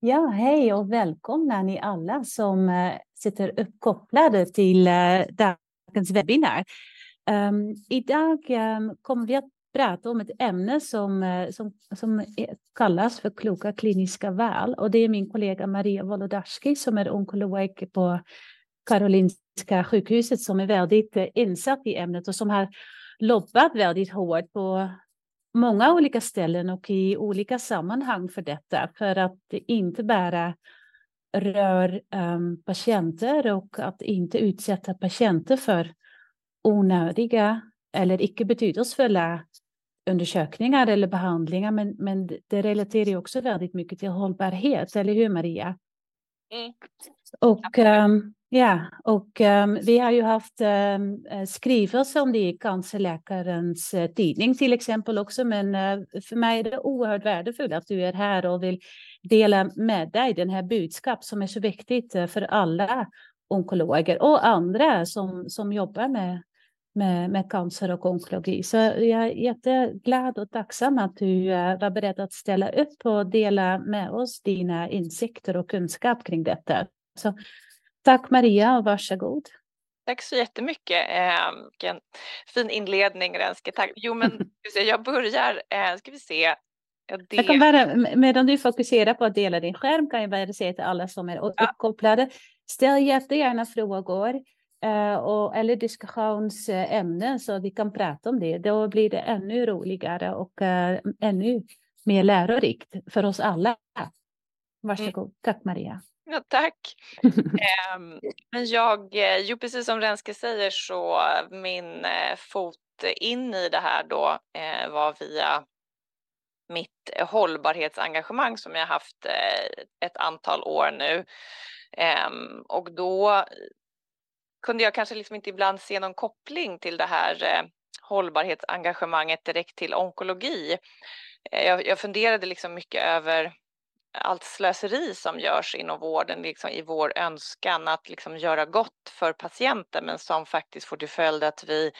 Ja, hej och välkomna ni alla som uh, sitter uppkopplade till uh, dagens webbinar. Um, ehm, idag um, kommer vi att prata om ett ämne som, uh, som, som kallas för kloka kliniska val. Och det är min kollega Maria Wolodarski som är onkolog på Karolinska sjukhuset som är väldigt insatt i ämnet och som har lobbat väldigt hårt på många olika ställen och i olika sammanhang för detta. För att inte bara rör um, patienter och att inte utsätta patienter för onödiga eller icke betydelsefulla undersökningar eller behandlingar. Men, men det relaterar också väldigt mycket till hållbarhet, eller hur Maria? Mm. Och um, Ja, och um, vi har ju haft um, skrivelser om det i cancerläkarens uh, tidning till exempel också, men uh, för mig är det oerhört värdefullt att du är här och vill dela med dig den här budskap som är så viktigt uh, för alla onkologer och andra som, som jobbar med, med, med cancer och onkologi. Så jag är jätteglad och tacksam att du var beredd att ställa upp och dela med oss dina insikter och kunskap kring detta. Så Tack Maria och varsågod. Tack så jättemycket. Eh, vilken fin inledning Renske. Tack. Jo men jag börjar, eh, ska vi se. Jag kan bara, medan du fokuserar på att dela din skärm kan jag bara säga till alla som är uppkopplade, ställ jättegärna frågor eh, och, eller diskussionsämnen så vi kan prata om det. Då blir det ännu roligare och eh, ännu mer lärorikt för oss alla. Varsågod. Mm. Tack Maria. Ja, tack. Ehm, men jag, eh, jo precis som Renske säger så min eh, fot in i det här då eh, var via mitt hållbarhetsengagemang som jag haft ett antal år nu. Ehm, och då kunde jag kanske liksom inte ibland se någon koppling till det här hållbarhetsengagemanget direkt till onkologi. Jag, jag funderade liksom mycket över allt slöseri som görs inom vården liksom i vår önskan att liksom göra gott för patienten men som faktiskt får till följd att vi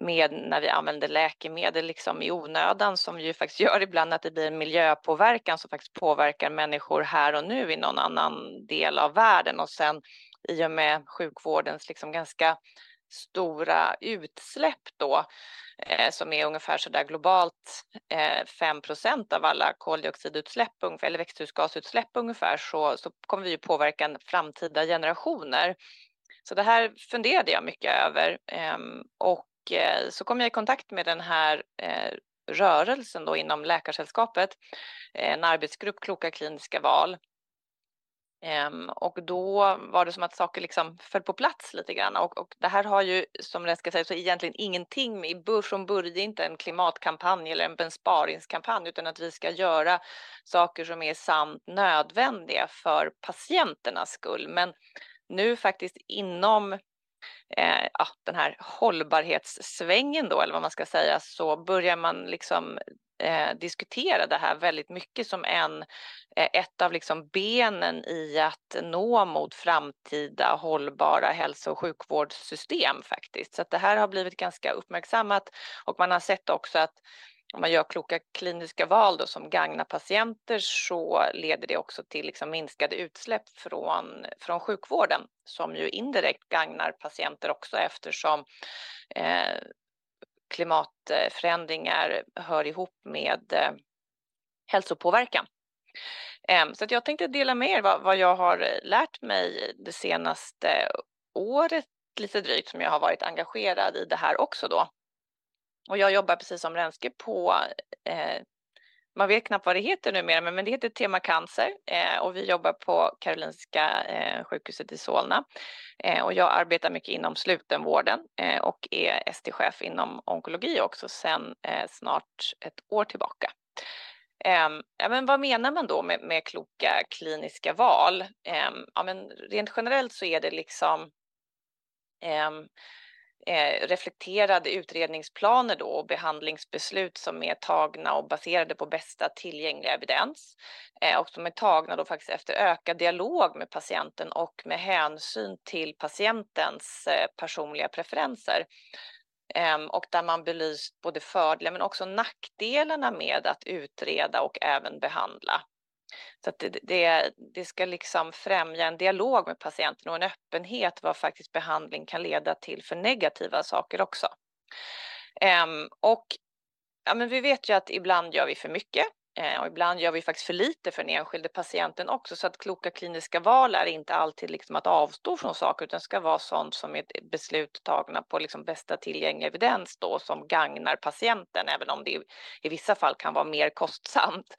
med när vi använder läkemedel liksom i onödan som ju faktiskt gör ibland att det blir en miljöpåverkan som faktiskt påverkar människor här och nu i någon annan del av världen. Och sen i och med sjukvårdens liksom ganska stora utsläpp då eh, som är ungefär så där globalt eh, 5 av alla koldioxidutsläpp ungefär, eller växthusgasutsläpp ungefär så, så kommer vi ju påverka framtida generationer. Så det här funderade jag mycket över eh, och eh, så kom jag i kontakt med den här eh, rörelsen då inom Läkarsällskapet, eh, en arbetsgrupp Kloka kliniska val Um, och då var det som att saker liksom föll på plats lite grann. Och, och det här har ju, som jag ska säga, så egentligen ingenting med, från början inte en klimatkampanj eller en besparingskampanj, utan att vi ska göra saker som är sant nödvändiga för patienternas skull. Men nu faktiskt inom eh, ja, den här hållbarhetssvängen då, eller vad man ska säga, så börjar man liksom eh, diskutera det här väldigt mycket som en, eh, ett av liksom benen i att nå mot framtida hållbara hälso och sjukvårdssystem faktiskt. Så att det här har blivit ganska uppmärksammat och man har sett också att om man gör kloka kliniska val då, som gagnar patienter så leder det också till liksom minskade utsläpp från, från sjukvården som ju indirekt gagnar patienter också eftersom eh, klimatförändringar hör ihop med eh, hälsopåverkan. Ehm, så att jag tänkte dela med er vad, vad jag har lärt mig det senaste året lite drygt som jag har varit engagerad i det här också då. Och jag jobbar precis som Renske på eh, man vet knappt vad det heter numera, men det heter Tema Cancer eh, och vi jobbar på Karolinska eh, sjukhuset i Solna. Eh, och jag arbetar mycket inom slutenvården eh, och är ST-chef inom onkologi också sedan eh, snart ett år tillbaka. Ehm, ja, men vad menar man då med, med kloka kliniska val? Ehm, ja, men rent generellt så är det liksom ehm, eh, reflekterade utredningsplaner då och behandlingsbeslut som är tagna och baserade på bästa tillgängliga evidens eh, och som är tagna då faktiskt efter ökad dialog med patienten och med hänsyn till patientens eh, personliga preferenser ehm, och där man belyst både fördelar men också nackdelarna med att utreda och även behandla. Så att det, det, det, ska liksom främja en dialog med patienten och en öppenhet vad faktiskt behandling kan leda till för negativa saker också. Ehm, och ja, men vi vet ju att ibland gör vi för mycket eh, och ibland gör vi faktiskt för lite för den enskilde patienten också, så att kloka kliniska val är inte alltid liksom att avstå från saker, utan ska vara sånt som är beslut tagna på liksom bästa tillgängliga evidens då, som gagnar patienten, även om det i vissa fall kan vara mer kostsamt.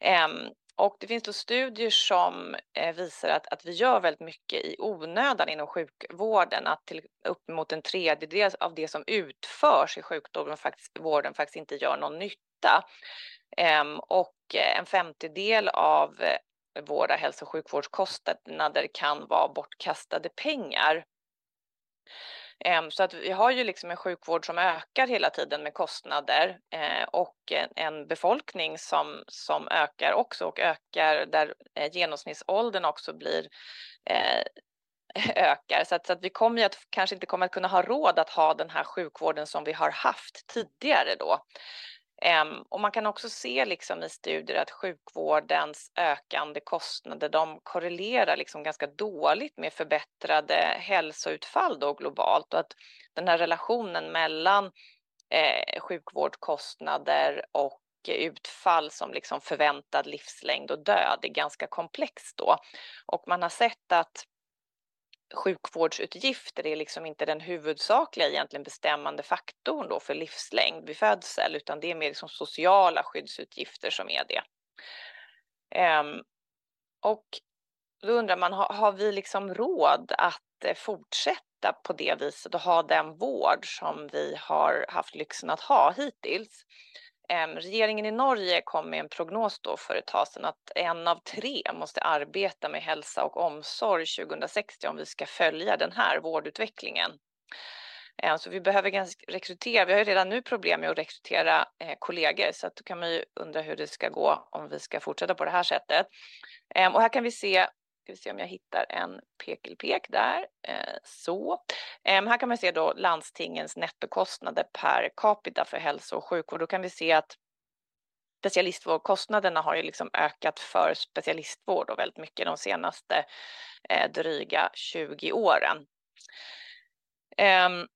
Ehm, och det finns då studier som eh, visar att, att vi gör väldigt mycket i onödan inom sjukvården, att till uppemot en tredjedel av det som utförs i sjukvården faktiskt, vården faktiskt inte gör någon nytta. Ehm, och eh, en femtedel av eh, våra hälso och sjukvårdskostnader kan vara bortkastade pengar. Ehm, så att vi har ju liksom en sjukvård som ökar hela tiden med kostnader eh, och en befolkning som, som ökar också och ökar där eh, genomsnittsåldern också blir eh, ökar så att, så att vi kommer ju att kanske inte kommer att kunna ha råd att ha den här sjukvården som vi har haft tidigare då. Um, och man kan också se liksom i studier att sjukvårdens ökande kostnader de korrelerar liksom ganska dåligt med förbättrade hälsoutfall då globalt och att den här relationen mellan eh, sjukvårdskostnader och utfall som liksom förväntad livslängd och död är ganska komplex då. Och man har sett att sjukvårdsutgifter är liksom inte den huvudsakliga egentligen bestämmande faktorn då för livslängd vid födsel, utan det är mer liksom sociala skyddsutgifter som är det. Um, och då undrar man, har, har vi liksom råd att eh, fortsätta på det viset och ha den vård som vi har haft lyxen att ha hittills? Ehm, regeringen i Norge kom med en prognos då för ett tag sedan att en av tre måste arbeta med hälsa och omsorg 2060 om vi ska följa den här vårdutvecklingen. Ehm, så vi behöver rekrytera, vi har ju redan nu problem med att rekrytera eh, kollegor så att då kan man ju undra hur det ska gå om vi ska fortsätta på det här sättet. Ehm, och här kan vi se Ska vi se om jag hittar en pekelpek där. Eh, så. Eh, här kan man se då landstingens nettokostnader per capita för hälso och sjukvård. Då kan vi se att specialistvårdkostnaderna har ju liksom ökat för specialistvård och väldigt mycket de senaste eh, dryga 20 åren. Ehm,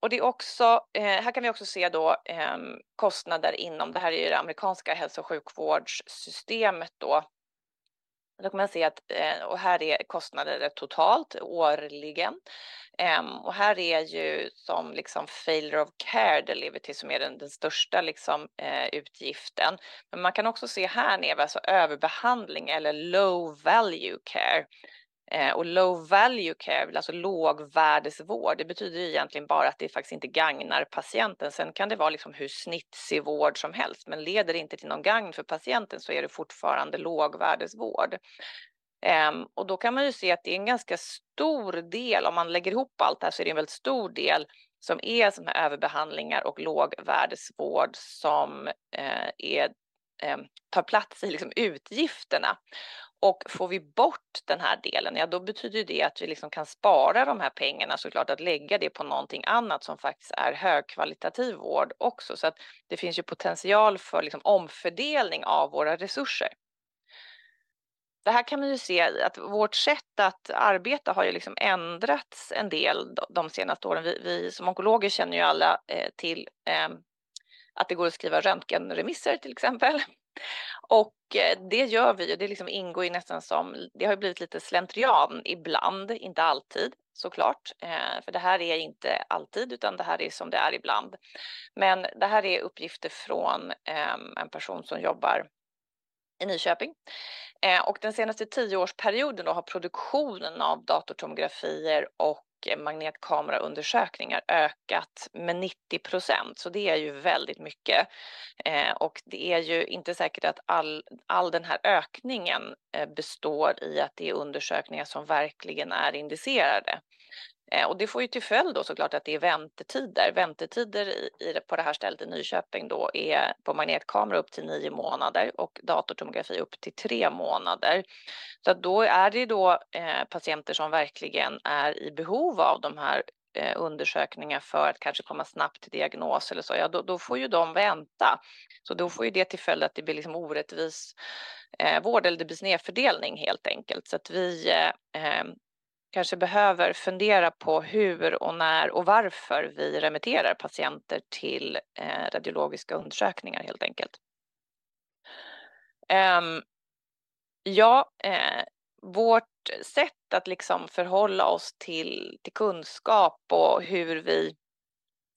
och det är också, här kan vi också se då ehm, kostnader inom, det här är ju det amerikanska hälso och sjukvårdssystemet då, då kan man se att, eh, och här är kostnader totalt årligen. Ehm, och här är ju som liksom failure of care delivery som är den, den största liksom, eh, utgiften. Men man kan också se här nere, alltså överbehandling eller low value care. Eh, och low value care, alltså lågvärdesvård, det betyder egentligen bara att det faktiskt inte gagnar patienten. Sen kan det vara liksom hur snitsig vård som helst, men leder det inte till någon gagn för patienten så är det fortfarande lågvärdesvård. Ehm, och då kan man ju se att det är en ganska stor del, om man lägger ihop allt det här så är det en väldigt stor del som är som här överbehandlingar och lågvärdesvård som eh, är, ehm, tar plats i liksom utgifterna. Och får vi bort den här delen, ja då betyder det att vi liksom kan spara de här pengarna såklart att lägga det på någonting annat som faktiskt är högkvalitativ vård också. Så att det finns ju potential för liksom omfördelning av våra resurser. Det här kan man ju se att vårt sätt att arbeta har ju liksom ändrats en del de senaste åren. Vi, vi som onkologer känner ju alla eh, till eh, att det går att skriva röntgenremisser till exempel. Och eh, det gör vi och det liksom ingår ju nästan som, det har ju blivit lite slentrian ibland, inte alltid såklart, eh, för det här är inte alltid utan det här är som det är ibland. Men det här är uppgifter från ehm, en person som jobbar i Nyköping. Eh, och den senaste tioårsperioden då har produktionen av datortomografier och magnetkameraundersökningar ökat med 90 procent, så det är ju väldigt mycket. Eh, och det är ju inte säkert att all, all den här ökningen eh, består i att det är undersökningar som verkligen är indicerade. Eh, och det får ju till följd då såklart att det är väntetider. Väntetider i, i, på det här stället i Nyköping då är på magnetkamera upp till nio månader och datortomografi upp till tre månader. Så att då är det då eh, patienter som verkligen är i behov av de här eh, undersökningar för att kanske komma snabbt till diagnos eller så, ja då, då, får ju de vänta. Så då får ju det till följd att det blir liksom orättvis eh, vård eller det blir snedfördelning helt enkelt. Så att vi eh, ehm, kanske behöver fundera på hur och när och varför vi remitterar patienter till eh, radiologiska undersökningar helt enkelt. Um, ja, eh, vårt sätt att liksom förhålla oss till, till kunskap och hur vi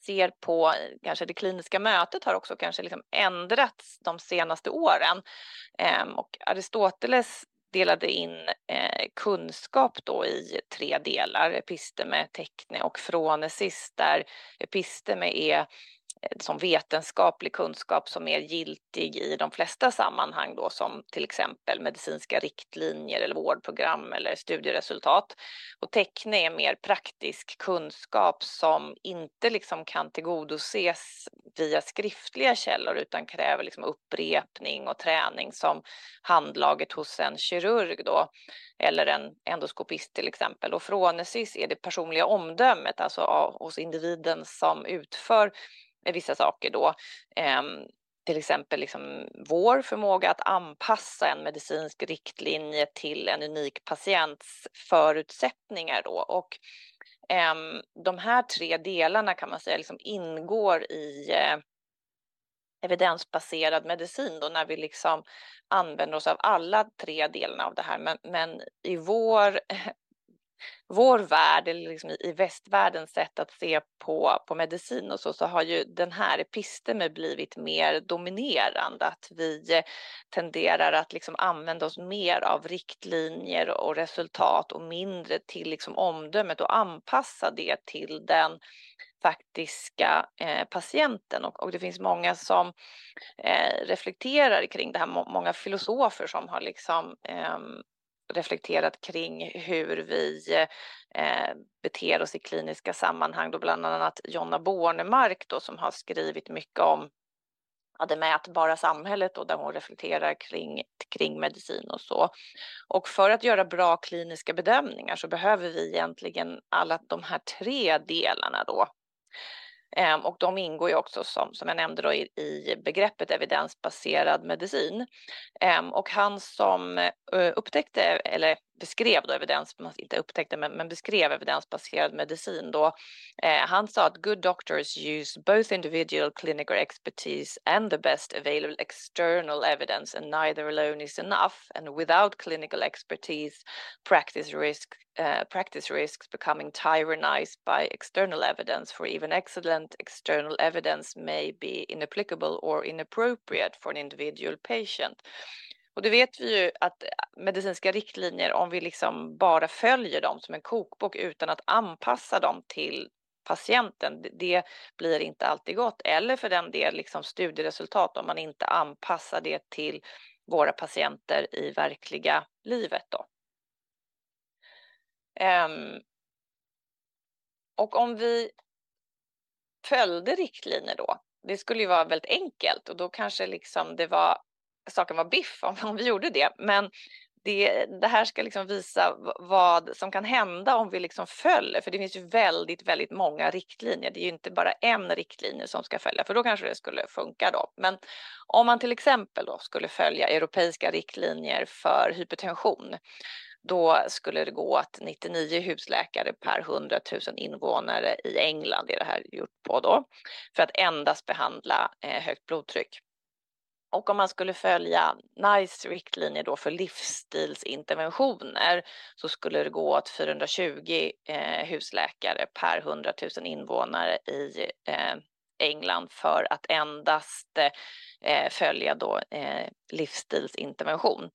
ser på kanske det kliniska mötet har också kanske liksom ändrats de senaste åren. Ehm, och Aristoteles delade in eh, kunskap då i tre delar, episteme, tekne och fronesis där episteme är Eh, som vetenskaplig kunskap som är giltig i de flesta sammanhang då som till exempel medicinska riktlinjer eller vårdprogram eller studieresultat. Och teckne är mer praktisk kunskap som inte liksom kan tillgodoses via skriftliga källor utan kräver liksom upprepning och träning som handlaget hos en kirurg då eller en endoskopist till exempel. Och frånesis är det personliga omdömet, alltså hos individen som utför vissa saker då. Ehm, till exempel liksom vår förmåga att anpassa en medicinsk riktlinje till en unik patients förutsättningar då. Och ehm, de här tre delarna kan man säga liksom ingår i eh, evidensbaserad medicin då när vi liksom använder oss av alla tre delarna av det här. Men, men i vår vår värld, eller liksom i västvärldens sätt att se på, på medicin och så, så har ju den här epistemen blivit mer dominerande. Att vi tenderar att liksom använda oss mer av riktlinjer och resultat och mindre till liksom omdömet och anpassa det till den faktiska eh, patienten och, och, det finns många som eh, reflekterar kring det här, många filosofer som har liksom eh, reflekterat kring hur vi eh, beter oss i kliniska sammanhang, då bland annat Jonna Bornemark då, som har skrivit mycket om ja, det mätbara samhället och där hon reflekterar kring, kring medicin och så. Och för att göra bra kliniska bedömningar så behöver vi egentligen alla de här tre delarna då. Ehm, och de ingår ju också som, som jag nämnde då i, i begreppet evidensbaserad medicin. Ehm, och han som eh, upptäckte, eller beskrev då evidens, inte upptäckte men, men beskrev evidensbaserad medicin då. Eh, han sa att good doctors use both individual clinical expertise and the best available external evidence and neither alone is enough and without clinical expertise practice risk uh, practice risks becoming tyrannized by external evidence for even excellent external evidence may be inapplicable or inappropriate for an individual patient. Och det vet vi ju att eh, medicinska riktlinjer, om vi liksom bara följer dem som en kokbok utan att anpassa dem till patienten, det blir inte alltid gott. Eller för den del liksom studieresultat om man inte anpassar det till våra patienter i verkliga livet. Då. Um, och om vi följde riktlinjer då, det skulle ju vara väldigt enkelt och då kanske liksom det var saken var biff om, om vi gjorde det. Men det, det, här ska liksom visa vad som kan hända om vi liksom följer, för det finns ju väldigt, väldigt många riktlinjer. Det är ju inte bara en riktlinje som ska följa, för då kanske det skulle funka då. Men om man till exempel då skulle följa europeiska riktlinjer för hypertension, då skulle det gå att 99 husläkare per 100 000 invånare i England är det här gjort på då, för att endast behandla eh, högt blodtryck. Och om man skulle följa NICE riktlinjer då för livsstilsinterventioner så skulle det gå åt 420 eh, husläkare per 100 000 invånare i eh, England för att endast eh, följa då eh, livsstilsintervention.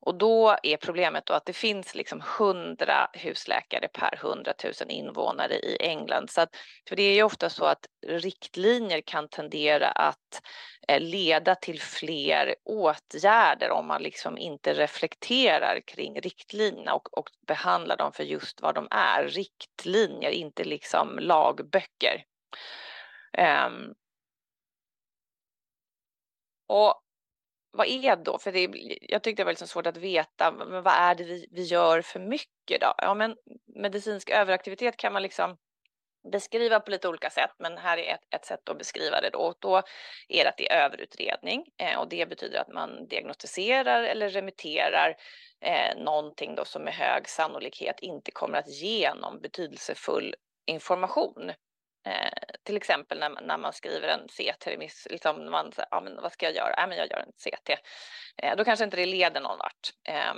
Och då är problemet då att det finns liksom 100 husläkare per 100 000 invånare i England. Så att, för det är ju ofta så att riktlinjer kan tendera att eh, leda till fler åtgärder om man liksom inte reflekterar kring riktlinjerna och, och behandlar dem för just vad de är, riktlinjer, inte liksom lagböcker. Um, och vad är då? För det, jag tyckte det var liksom svårt att veta, men vad är det vi, vi gör för mycket då? Ja, men medicinsk överaktivitet kan man liksom beskriva på lite olika sätt, men här är ett, ett sätt att beskriva det då. Och då är det att det är överutredning eh, och det betyder att man diagnostiserar eller remitterar eh, någonting då som med hög sannolikhet inte kommer att ge någon betydelsefull information. Eh, till exempel när, när man skriver en CT-remiss, liksom man säger, ja, men vad ska jag göra? Ja, men jag gör en CT. Eh, då kanske inte det leder någon vart. Eh,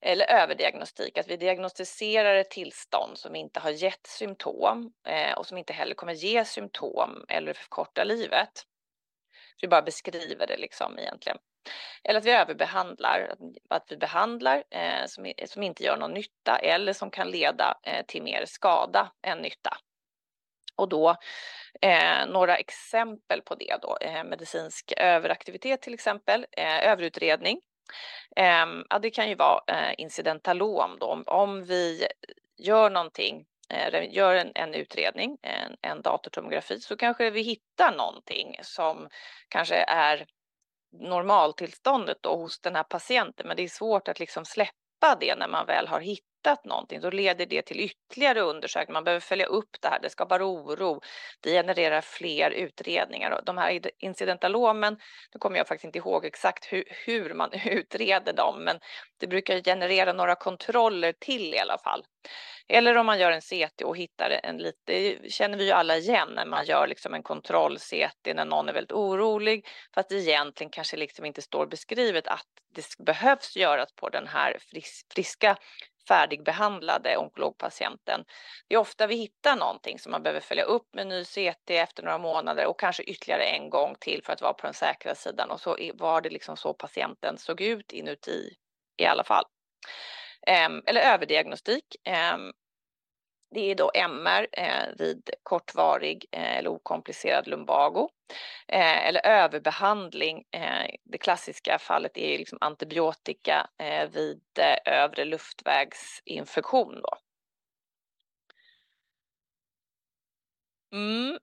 eller överdiagnostik, att vi diagnostiserar ett tillstånd som inte har gett symptom eh, och som inte heller kommer ge symptom eller förkorta livet. Vi bara beskriver det liksom egentligen. Eller att vi överbehandlar, att vi behandlar eh, som, som inte gör någon nytta eller som kan leda eh, till mer skada än nytta. Och då eh, några exempel på det då, eh, medicinsk överaktivitet till exempel, eh, överutredning. Ehm, ja, det kan ju vara eh, incidentalom då, om, om vi gör någonting eh, gör en, en utredning, en, en datortomografi, så kanske vi hittar någonting som kanske är normaltillståndet då hos den här patienten, men det är svårt att liksom släppa det när man väl har hittat hittat någonting, då leder det till ytterligare undersökningar. Man behöver följa upp det här, det skapar oro, det genererar fler utredningar. Och de här incidentalomen, nu kommer jag faktiskt inte ihåg exakt hur, hur man utreder dem, men det brukar generera några kontroller till i alla fall. Eller om man gör en CT och hittar en lite, det känner vi ju alla igen när man gör liksom en kontroll-CT när någon är väldigt orolig, fast det egentligen kanske liksom inte står beskrivet att det behövs göras på den här fris friska färdigbehandlade onkologpatienten. Det är ofta vi hittar någonting som man behöver följa upp med ny CT efter några månader och kanske ytterligare en gång till för att vara på den säkra sidan och så var det liksom så patienten såg ut inuti i alla fall. Ehm, eller överdiagnostik. Ehm, det är då MR eh, vid kortvarig eh, eller okomplicerad lumbago. Eh, eller överbehandling. Eh, det klassiska fallet är liksom antibiotika eh, vid eh, övre luftvägsinfektion. Då. Mm.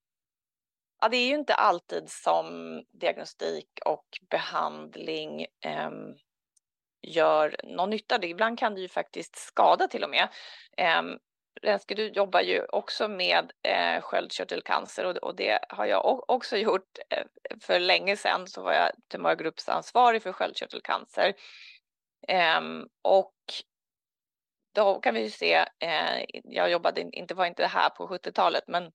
Ja, det är ju inte alltid som diagnostik och behandling ehm, gör någon nytta. Ibland kan det ju faktiskt skada till och med. Ehm, Renske, du jobbar ju också med eh, sköldkörtelcancer och, och det har jag också gjort. Eh, för länge sedan så var jag tumörgruppsansvarig för sköldkörtelcancer. Eh, och då kan vi ju se, eh, jag jobbade inte, var inte här på 70-talet, men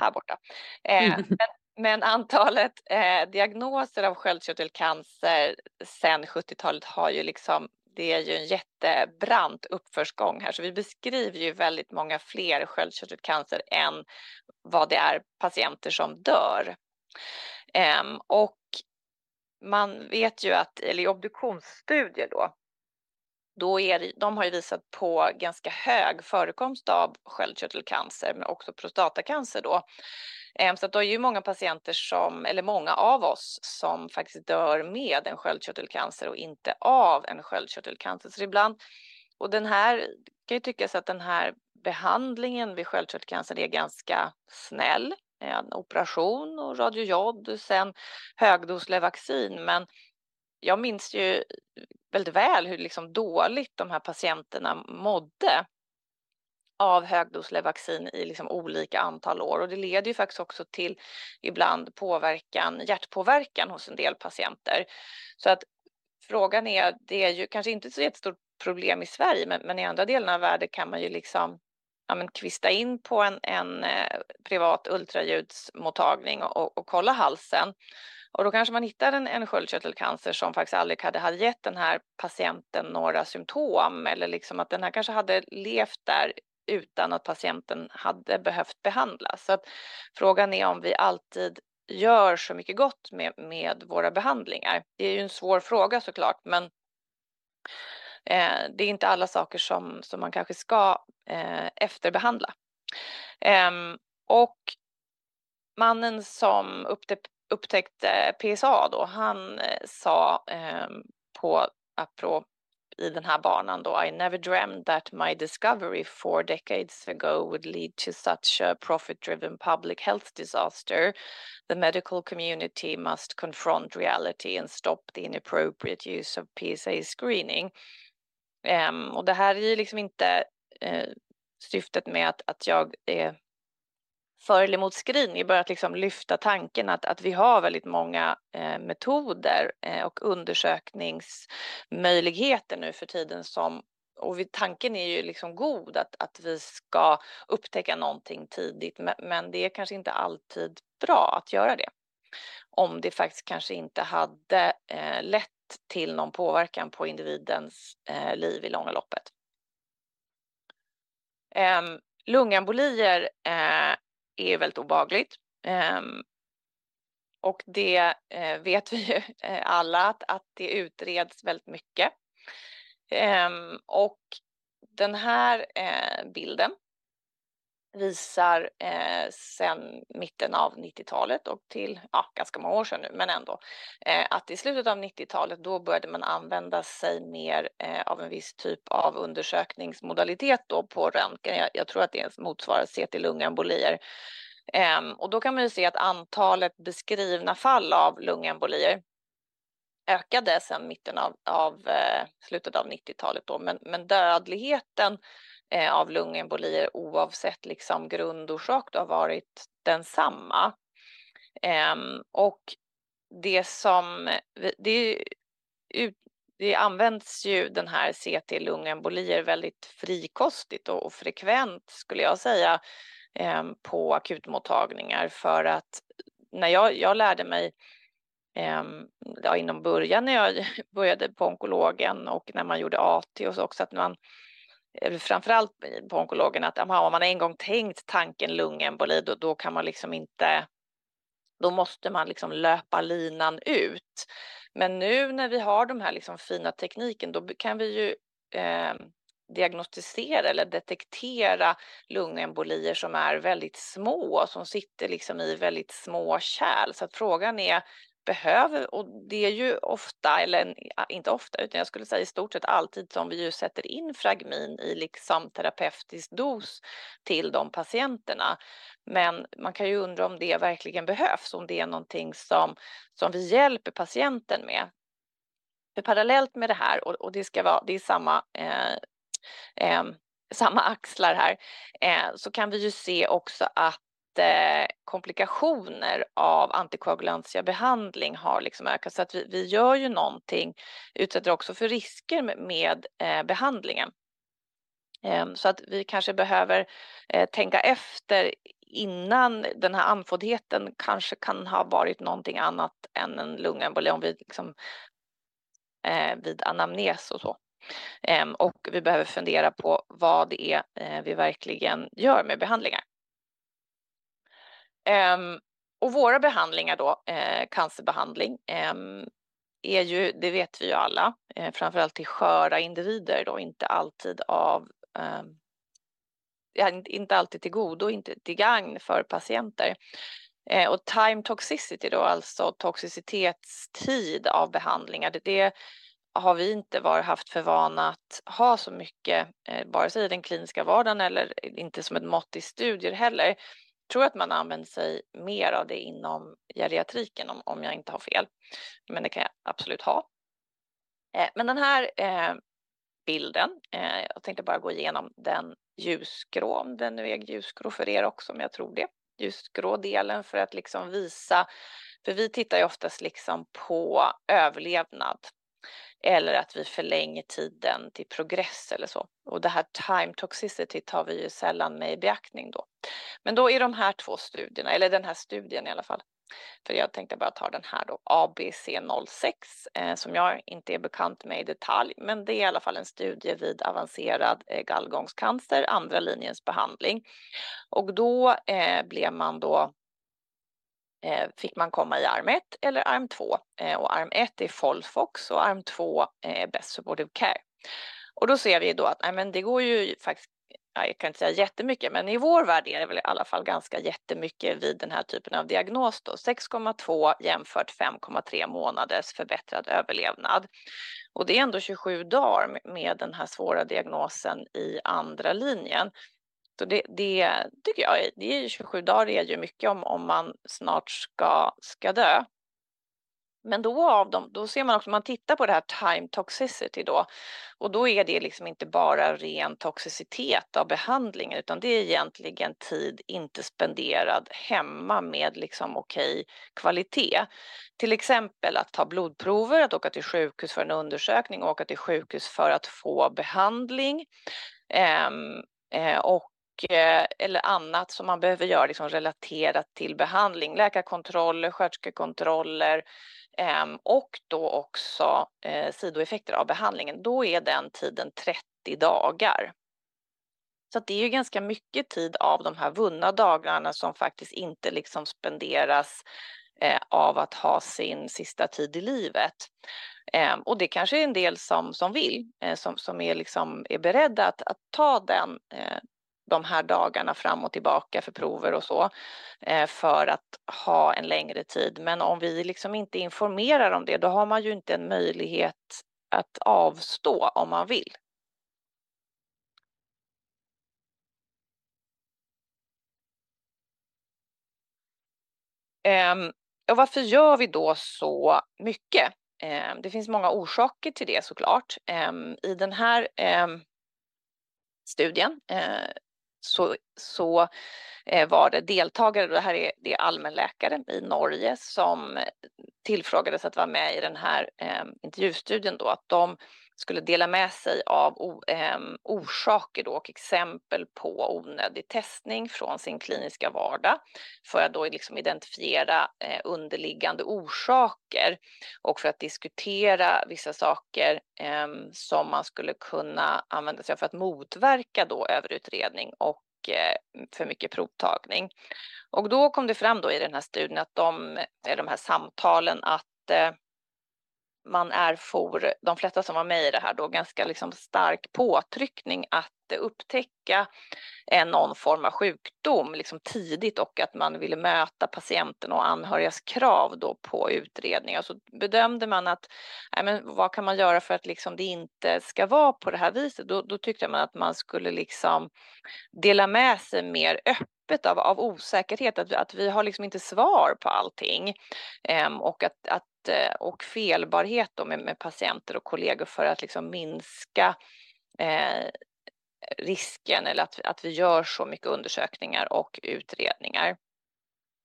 här borta. Eh, men, men, antalet eh, diagnoser av sköldkörtelcancer sedan 70-talet har ju liksom det är ju en jättebrant uppförsgång här, så vi beskriver ju väldigt många fler sköldkörtelcancer än vad det är patienter som dör. Um, och man vet ju att, eller i obduktionsstudier då, då är det, de har ju visat på ganska hög förekomst av sköldkörtelcancer, men också prostatacancer då. Ehm, så att det är ju många patienter som, eller många av oss som faktiskt dör med en sköldkörtelcancer och inte av en sköldkörtelcancer. Så ibland, och den här kan ju tyckas att den här behandlingen vid sköldkörtelcancer är ganska snäll. En operation och radiojod, sen högdoslevaxin. Men jag minns ju väldigt väl hur liksom dåligt de här patienterna mådde av högdoslevaccin i liksom olika antal år och det leder ju faktiskt också till ibland påverkan, hjärtpåverkan hos en del patienter. Så att frågan är, det är ju kanske inte så jättestort problem i Sverige, men, men i andra delar av världen kan man ju liksom ja, men kvista in på en, en eh, privat ultraljudsmottagning och, och, och kolla halsen. Och då kanske man hittar en, en sköldkörtelcancer som faktiskt aldrig hade, hade gett den här patienten några symptom eller liksom att den här kanske hade levt där utan att patienten hade behövt behandlas. Så att frågan är om vi alltid gör så mycket gott med, med våra behandlingar. Det är ju en svår fråga såklart, men eh, det är inte alla saker som, som man kanske ska eh, efterbehandla. Eh, och mannen som upptäck, upptäckte PSA då, han eh, sa ehm, på apropå i den här banan då. I never dreamed that my discovery four decades ago would lead to such a profit-driven public health disaster. The medical community must confront reality and stop the inappropriate use of PSA screening. Um, och det här är ju liksom inte uh, syftet med att, att jag är för eller emot screening, börjat liksom lyfta tanken att, att vi har väldigt många eh, metoder eh, och undersökningsmöjligheter nu för tiden som och vi, tanken är ju liksom god att, att vi ska upptäcka någonting tidigt men, men det är kanske inte alltid bra att göra det. Om det faktiskt kanske inte hade eh, lett till någon påverkan på individens eh, liv i långa loppet. Ehm, eh, lungembolier eh, är väldigt obagligt. Ehm, och det eh, vet vi ju eh, alla att, att det utreds väldigt mycket. Ehm, och den här eh, bilden visar eh, sedan mitten av 90-talet och till ja, ganska många år sedan nu, men ändå eh, att i slutet av 90-talet då började man använda sig mer eh, av en viss typ av undersökningsmodalitet då på röntgen. Jag, jag tror att det motsvarar CT-lungembolier. Eh, och då kan man ju se att antalet beskrivna fall av lungembolier ökade sedan mitten av, av eh, slutet av 90-talet då, men, men dödligheten eh, av lungembolier oavsett liksom grundorsak har varit densamma. Eh, och det som, det, det används ju den här CT-lungembolier väldigt frikostigt och, och frekvent skulle jag säga eh, på akutmottagningar för att när jag, jag lärde mig ehm, ja, inom början när jag började på onkologen och när man gjorde AT och så också att man framförallt på onkologen att aha, om man en gång tänkt tanken lungemboli då, då kan man liksom inte då måste man liksom löpa linan ut. Men nu när vi har de här liksom fina tekniken då kan vi ju eh, diagnostisera eller detektera lungembolier som är väldigt små, som sitter liksom i väldigt små kärl. Så att frågan är behöver, och det är ju ofta, eller inte ofta, utan jag skulle säga i stort sett alltid som vi ju sätter in fragmin i liksom terapeutisk dos till de patienterna. Men man kan ju undra om det verkligen behövs, om det är någonting som, som vi hjälper patienten med. För parallellt med det här, och, och det ska vara, det är samma eh, eh, samma axlar här, eh, så kan vi ju se också att komplikationer av antikoagulantiabehandling har liksom ökat så att vi, vi gör ju någonting, utsätter också för risker med, med eh, behandlingen. Eh, så att vi kanske behöver eh, tänka efter innan den här andfåddheten kanske kan ha varit någonting annat än en lungemboli om vi liksom, eh, vid anamnes och så. Ehm, och vi behöver fundera på vad det är eh, vi verkligen gör med behandlingar. Ehm, och våra behandlingar då, eh, cancerbehandling, ehm, är ju, det vet vi ju alla, eh, framförallt till sköra individer då, inte alltid av ehm, inte alltid till godo, inte till gagn för patienter. Eh, och time toxicity då, alltså toxicitetstid av behandlingar, det, det har vi inte varit, haft för vana att ha så mycket, eh, vare sig i den kliniska vardagen eller inte som ett mått i studier heller tror att man använder sig mer av det inom geriatriken om, om jag inte har fel. Men det kan jag absolut ha. Eh, men den här eh, bilden, eh, jag tänkte bara gå igenom den ljusgrå, om den nu är ljusgrå för er också, men jag tror det. Ljusgrå delen för att liksom visa, för vi tittar ju oftast liksom på överlevnad eller att vi förlänger tiden till progress eller så. Och det här time toxicity tar vi ju sällan med i beaktning då. Men då är de här två studierna, eller den här studien i alla fall, för jag tänkte bara ta den här då, ABC06, eh, som jag inte är bekant med i detalj, men det är i alla fall en studie vid avancerad eh, gallgångscancer, andra linjens behandling. Och då eh, blev man då Eh, fick man komma i arm 1 eller arm 2. Eh, och arm 1 är Folfox och arm 2 är Best Supportive Care. Och då ser vi då att nej, men det går ju faktiskt jag kan inte säga jättemycket, men i vår värld är det väl i alla fall ganska jättemycket vid den här typen av diagnos. 6,2 jämfört 5,3 månaders förbättrad överlevnad. Och det är ändå 27 dagar med den här svåra diagnosen i andra linjen. Och det, det tycker jag, det är 27 dagar är ju mycket om, om man snart ska, ska dö. Men då av dem, då ser man också, man tittar på det här time toxicity då och då är det liksom inte bara ren toxicitet av behandlingen utan det är egentligen tid inte spenderad hemma med liksom okej kvalitet. Till exempel att ta blodprover, att åka till sjukhus för en undersökning, åka till sjukhus för att få behandling. Um, och Eh, eller annat som man behöver göra liksom relaterat till behandling, läkarkontroller, sköterskekontroller ehm, och då också eh, sidoeffekter av behandlingen. Då är den tiden 30 dagar. Så det är ju ganska mycket tid av de här vunna dagarna som faktiskt inte liksom spenderas eh, av att ha sin sista tid i livet. Ehm, och det kanske är en del som, som vill, som, som är, liksom, är beredda att, att ta den de här dagarna fram och tillbaka för prover och så eh, för att ha en längre tid. Men om vi liksom inte informerar om det, då har man ju inte en möjlighet att avstå om man vill. Ehm, och varför gör vi då så mycket? Ehm, det finns många orsaker till det såklart. Ehm, I den här studien eh, så, så eh, var det deltagare, det här är, det är allmänläkare i Norge som tillfrågades att vara med i den här eh, intervjustudien då, att de skulle dela med sig av ehm, orsaker då och exempel på onödig testning från sin kliniska vardag för att då liksom identifiera eh, underliggande orsaker och för att diskutera vissa saker ehm, som man skulle kunna använda sig av för att motverka då överutredning och eh, för mycket provtagning. Och då kom det fram då i den här studien att de, de här samtalen att eh, man är for, de flesta som var med i det här då, ganska liksom stark påtryckning att upptäcka eh, någon form av sjukdom liksom tidigt och att man ville möta patienten och anhörigas krav då på utredning. Och Så bedömde man att nej, men vad kan man göra för att liksom det inte ska vara på det här viset? Då, då tyckte man att man skulle liksom dela med sig mer öppet av, av osäkerhet, att, att vi har liksom inte svar på allting ehm, och att, att Eh, och felbarhet då med, med patienter och kollegor för att liksom minska eh, risken eller att, att vi gör så mycket undersökningar och utredningar.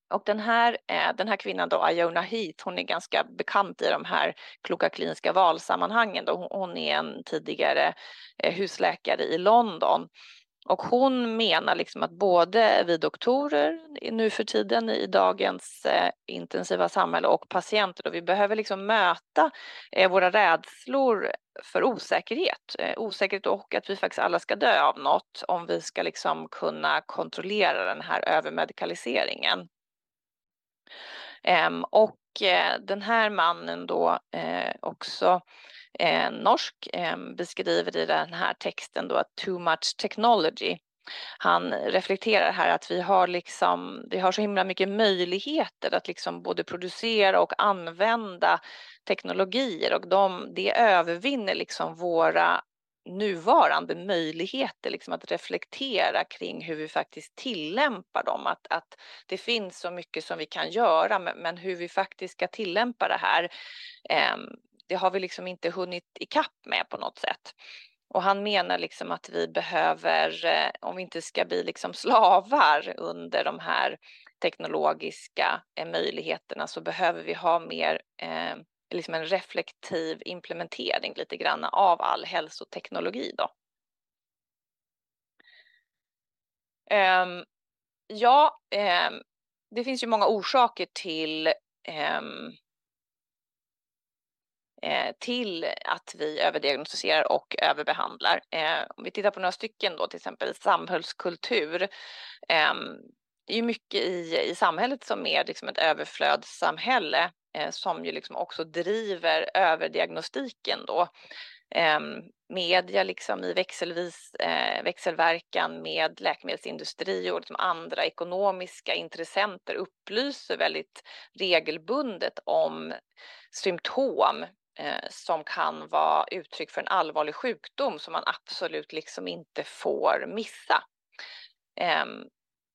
Och den här, eh, den här kvinnan då, Iona Heath, hon är ganska bekant i de här kloka kliniska valsammanhangen. Då. Hon är en tidigare eh, husläkare i London och hon menar liksom att både vi doktorer nu för tiden i dagens eh, intensiva samhälle och patienter, då vi behöver liksom möta eh, våra rädslor för osäkerhet. Eh, osäkerhet och att vi faktiskt alla ska dö av något om vi ska liksom kunna kontrollera den här övermedikaliseringen. Ehm, och eh, den här mannen då eh, också eh, norsk eh, beskriver i den här texten då att too much technology. Han reflekterar här att vi har liksom, vi har så himla mycket möjligheter att liksom både producera och använda teknologier och de, det övervinner liksom våra nuvarande möjligheter liksom att reflektera kring hur vi faktiskt tillämpar dem. Att, att det finns så mycket som vi kan göra men, men hur vi faktiskt ska tillämpa det här eh, det har vi liksom inte hunnit ikapp med på något sätt. Och han menar liksom att vi behöver, eh, om vi inte ska bli liksom slavar under de här teknologiska eh, möjligheterna så behöver vi ha mer eh, liksom en reflektiv implementering lite grann av all hälsoteknologi då. Um, ja, um, det finns ju många orsaker till um, Eh, Eh, till att vi överdiagnostiserar och överbehandlar. Eh, om vi tittar på några stycken då, till exempel samhällskultur. Ehm, det är ju mycket i, i samhället som är liksom ett överflödssamhälle eh, som ju liksom också driver överdiagnostiken då. Ehm, media liksom i växelvis, växelverkan med läkemedelsindustri och liksom andra ekonomiska intressenter upplyser väldigt regelbundet om symptom eh, som kan vara uttryck för en allvarlig sjukdom som man absolut liksom inte får missa. Eh,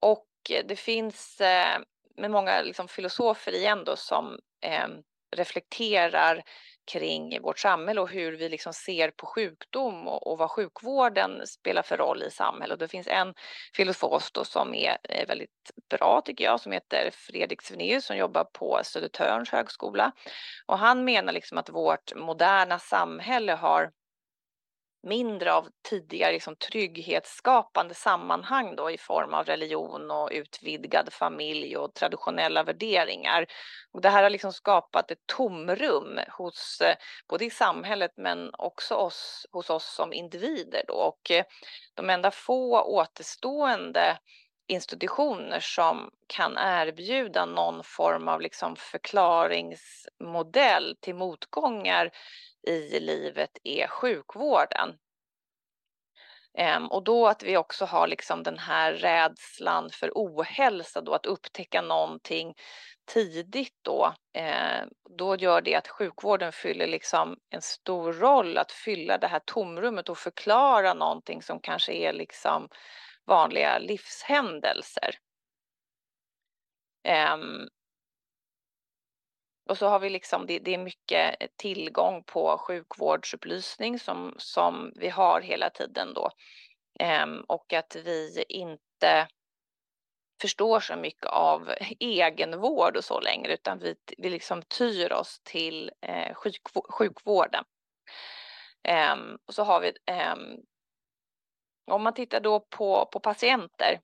och det finns eh, med många liksom filosofer igen då som ehm, reflekterar kring vårt samhälle och hur vi liksom ser på sjukdom och, och vad sjukvården spelar för roll i samhället. Och det finns en filosof då som är, är väldigt bra tycker jag som heter Fredrik Svenius som jobbar på Södertörns högskola. Och han menar liksom att vårt moderna samhälle har mindre av tidigare liksom trygghetsskapande sammanhang då i form av religion och utvidgad familj och traditionella värderingar. Och det här har liksom skapat ett tomrum hos eh, både i samhället men också oss, hos oss som individer då. Och eh, de enda få återstående institutioner som kan erbjuda någon form av liksom förklaringsmodell till motgångar i livet är sjukvården. Ehm, och då att vi också har liksom den här rädslan för ohälsa då, att upptäcka någonting tidigt då, ehm, då gör det att sjukvården fyller liksom en stor roll att fylla det här tomrummet och förklara någonting som kanske är liksom vanliga livshändelser. Ehm, och så har vi liksom, det, det, är mycket eh, tillgång på sjukvårdsupplysning som, som vi har hela tiden då. Ehm, och att vi inte förstår så mycket av egenvård och så längre utan vi, vi liksom tyr oss till eh, sjukvård, sjukvården. Ehm, och så har vi, ehm, om man tittar då på, på patienter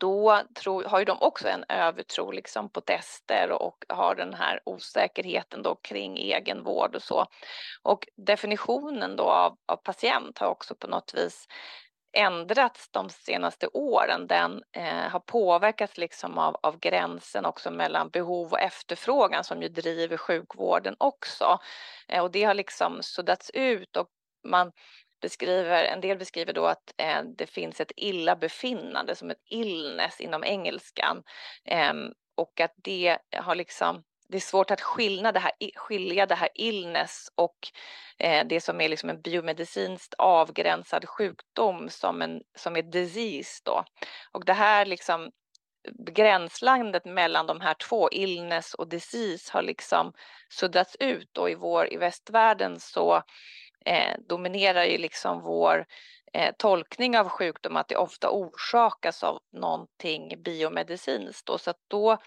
då tror, har ju de också en övertro liksom på tester och har den här osäkerheten då kring egenvård och så. Och definitionen då av, av patient har också på något vis ändrats de senaste åren. Den eh, har påverkats liksom av, av gränsen också mellan behov och efterfrågan som ju driver sjukvården också. Eh, och det har liksom suddats ut och man beskriver, en del beskriver då att eh, det finns ett illa befinnande, som ett illness inom engelskan eh, och att det har liksom det är svårt att skilja det här, skilja det här illness och eh, det som är liksom en biomedicinskt avgränsad sjukdom som, en, som är disease då. Och det här liksom gränslandet mellan de här två, illness och disease, har liksom suddats ut Och i vår, i västvärlden så eh, dominerar ju liksom vår eh, tolkning av sjukdom att det ofta orsakas av någonting biomedicinskt. Då, så att då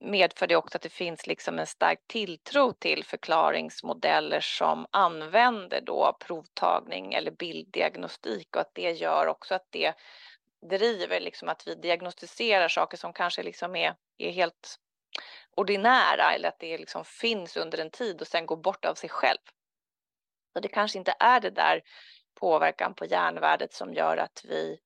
medför det också att det finns liksom en stark tilltro till förklaringsmodeller som använder då provtagning eller bilddiagnostik och att det gör också att det driver liksom att vi diagnostiserar saker som kanske liksom är, är helt ordinära eller att det liksom finns under en tid och sen går bort av sig själv. Och det kanske inte är det där påverkan på järnvärdet som gör att vi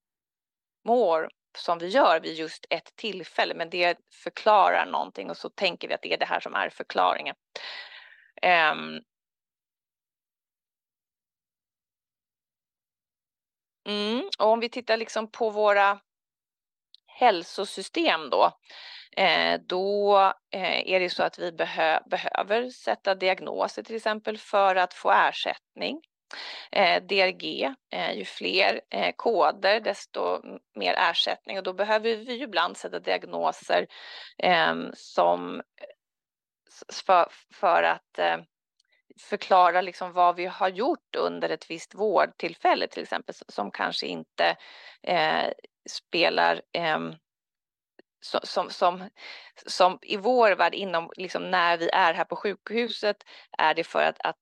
mår som vi gör vid just ett tillfälle, men det förklarar någonting och så tänker vi att det är det här som är förklaringen. Um, mm, och om vi tittar liksom på våra hälsosystem då, Eh, då eh, är det så att vi behö behöver sätta diagnoser till exempel för att få ersättning. Eh, DRG, ju fler koder desto mer ersättning och då behöver vi ju ibland sätta diagnoser ehm, som för, att förklara liksom vad vi har gjort under ett visst vårdtillfälle till exempel som kanske inte spelar eh, som, som, som i vår värld, inom, liksom när vi är här på sjukhuset, är det för att, att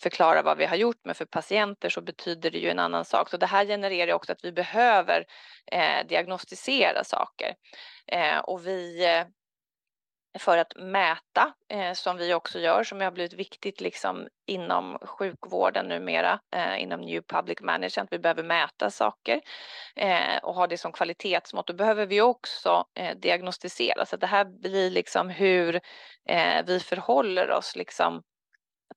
förklara vad vi har gjort, men för patienter så betyder det ju en annan sak. Så det här genererar också att vi behöver eh, diagnostisera saker. Eh, och vi eh, för att mäta, eh, som vi också gör, som har blivit viktigt liksom inom sjukvården numera, eh, inom New Public Management. Vi behöver mäta saker eh, och ha det som kvalitetsmått. Då behöver vi också eh, diagnostisera, så det här blir liksom hur eh, vi förhåller oss liksom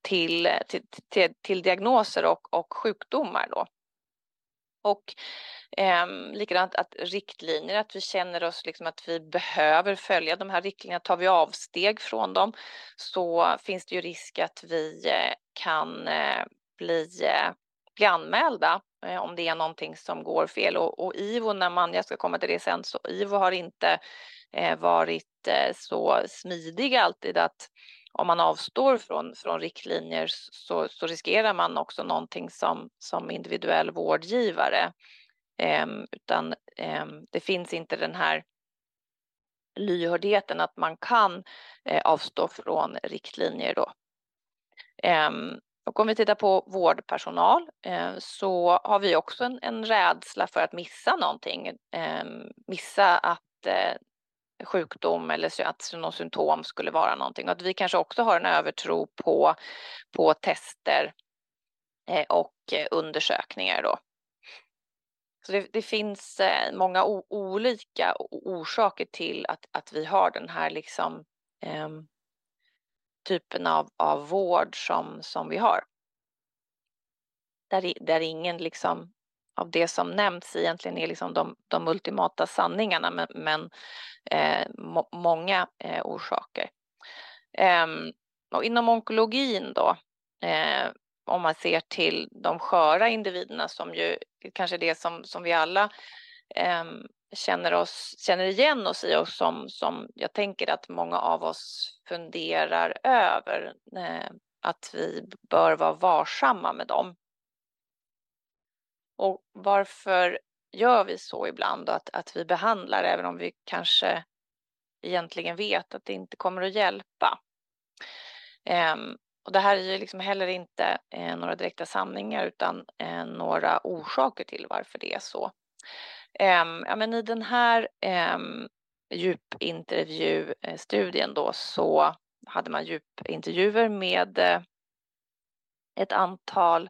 till, till, till, till diagnoser och, och sjukdomar då. Och eh, likadant att riktlinjer, att vi känner oss liksom att vi behöver följa de här riktlinjerna. Tar vi avsteg från dem så finns det ju risk att vi eh, kan eh, bli, eh, bli anmälda eh, om det är någonting som går fel. Och, och, IVO, när man, jag ska komma till det sen, så IVO har inte eh, varit eh, så smidig alltid att om man avstår från, från riktlinjer så, så riskerar man också någonting som, som individuell vårdgivare. Eh, utan eh, det finns inte den här lyhördheten att man kan eh, avstå från riktlinjer då. Ehm, och om vi tittar på vårdpersonal eh, så har vi också en, en rädsla för att missa någonting. Eh, missa att eh, sjukdom eller att något symptom skulle vara någonting. och Att vi kanske också har en övertro på, på tester eh, och eh, undersökningar då. Så det, det finns eh, många många olika orsaker till att, att vi har den här liksom ehm, typen av, av vård som, som vi har. Där, där ingen liksom av det som nämns egentligen är liksom de, de ultimata sanningarna men, men eh, må, många eh, orsaker. Eh, och inom onkologin då, eh, om man ser till de sköra individerna som ju kanske är det som, som vi alla ehm, känner, oss, känner igen oss i och som, som jag tänker att många av oss funderar över. Eh, att vi bör vara varsamma med dem. Och varför gör vi så ibland att, att vi behandlar även om vi kanske egentligen vet att det inte kommer att hjälpa? Um, och det här är ju liksom heller inte eh, några direkta sanningar utan eh, några orsaker till varför det är så. Um, ja, men I den här um, djupintervjustudien då så hade man djupintervjuer med eh, ett antal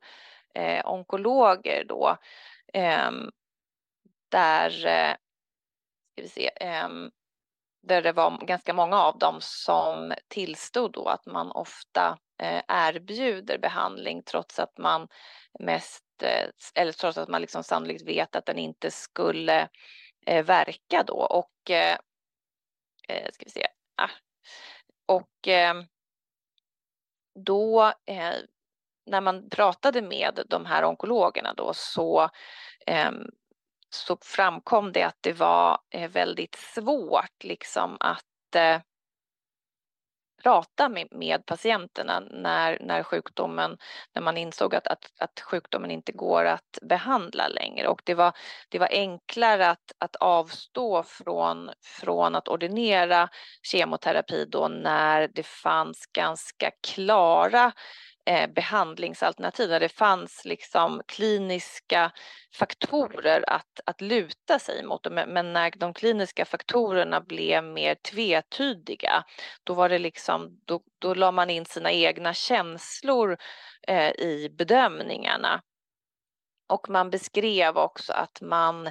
eh, onkologer då eh, där, eh, ska vi se, ehm, där det var ganska många av dem som tillstod då att man ofta eh, erbjuder behandling trots att man mest Eh, eller trots att man liksom sannolikt vet att den inte skulle eh, verka då. Och, eh, eh ska vi se, ah. och eh, då eh, när man pratade med de här onkologerna då så, ehm, så framkom det att det var eh, väldigt svårt liksom att eh, prata med, med patienterna när, när sjukdomen, när man insåg att, att, att sjukdomen inte går att behandla längre. Och det var, det var enklare att, att avstå från, från att ordinera kemoterapi då när det fanns ganska klara Eh, behandlingsalternativ, där det fanns liksom kliniska faktorer att, att luta sig mot. Men när de kliniska faktorerna blev mer tvetydiga, då var det liksom, då, då la man in sina egna känslor eh, i bedömningarna. Och man beskrev också att man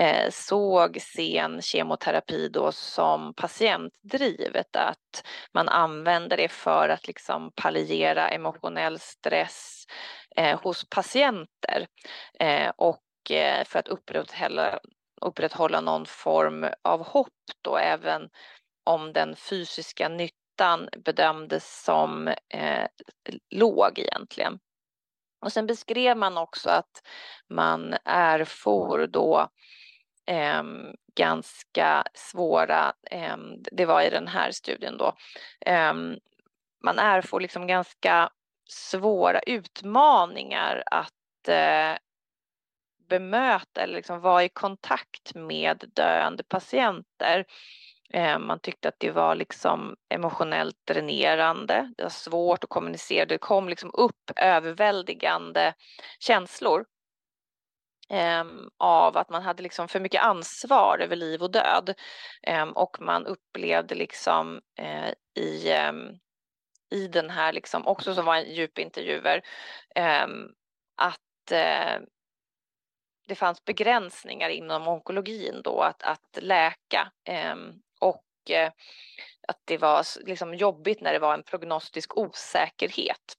eh, såg sen kemoterapi då som patientdrivet, att man använder det för att liksom palliera emotionell stress eh, hos patienter eh, och eh, för att upprätthålla, upprätthålla någon form av hopp då även om den fysiska nyttan bedömdes som eh, låg egentligen. Och sen beskrev man också att man erfor då eh, ganska svåra, eh, det var i den här studien då, eh, man erfor liksom ganska svåra utmaningar att eh, bemöta eller liksom vara i kontakt med döende patienter. Eh, man tyckte att det var liksom emotionellt dränerande. Det var svårt att kommunicera. Det kom liksom upp överväldigande känslor ehm, av att man hade liksom för mycket ansvar över liv och död. Ehm, och man upplevde liksom eh, i, ehm, i den här, liksom, också som var en djupintervjuer, att eh, det fanns begränsningar inom onkologin då att, att läka mycket att det var liksom jobbigt när det var en prognostisk osäkerhet.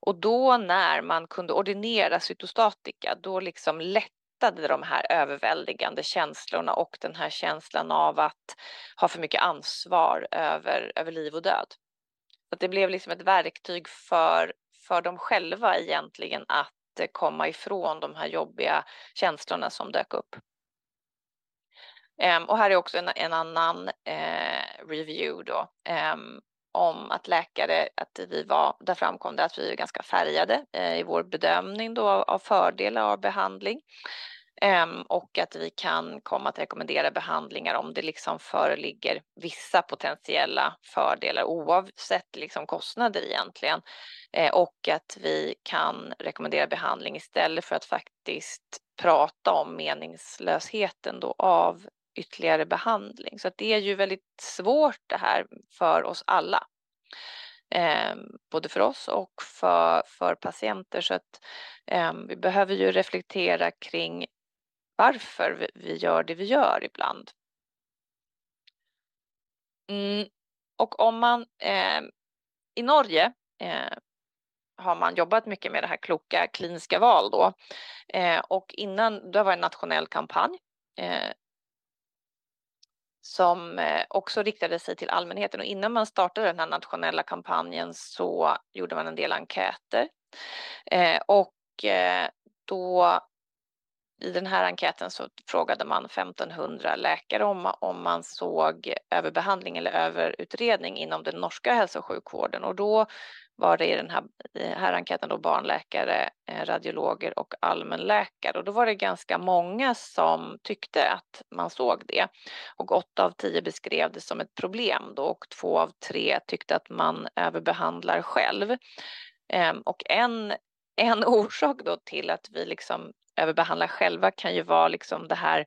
Och då när man kunde ordinera cytostatika, då liksom lättade de här överväldigande känslorna och den här känslan av att ha för mycket ansvar över, över liv och död. Så det blev liksom ett verktyg för, för dem själva egentligen att komma ifrån de här jobbiga känslorna som dök upp. Um, och här är också en, en annan uh, review då. Um, om att läkare, att vi var, där framkom det att vi är ganska färgade eh, i vår bedömning då av fördelar av behandling. Ehm, och att vi kan komma att rekommendera behandlingar om det liksom föreligger vissa potentiella fördelar oavsett liksom kostnader egentligen. Eh, och att vi kan rekommendera behandling istället för att faktiskt prata om meningslösheten då av ytterligare behandling. Så det är ju väldigt svårt det här för oss alla. Eh, både för oss och för, för patienter. Så att eh, vi behöver ju reflektera kring varför vi gör det vi gör ibland. Mm. Och om man eh, i Norge eh, har man jobbat mycket med det här kloka kliniska val då. Eh, och innan, det var en nationell kampanj eh, som eh, också riktade sig till allmänheten och innan man startade den här nationella kampanjen så gjorde man en del enkäter. Eh, och eh, då i den här enkäten så frågade man 1500 läkare om, om man såg överbehandling eller överutredning inom den norska hälso och sjukvården och då var det i den här, här enkäten då barnläkare, eh, radiologer och allmänläkare. Och då var det ganska många som tyckte att man såg det. Och åtta av tio beskrev det som ett problem då och två av tre tyckte att man överbehandlar själv. Ehm, och en, en orsak då till att vi liksom överbehandlar själva kan ju vara liksom det här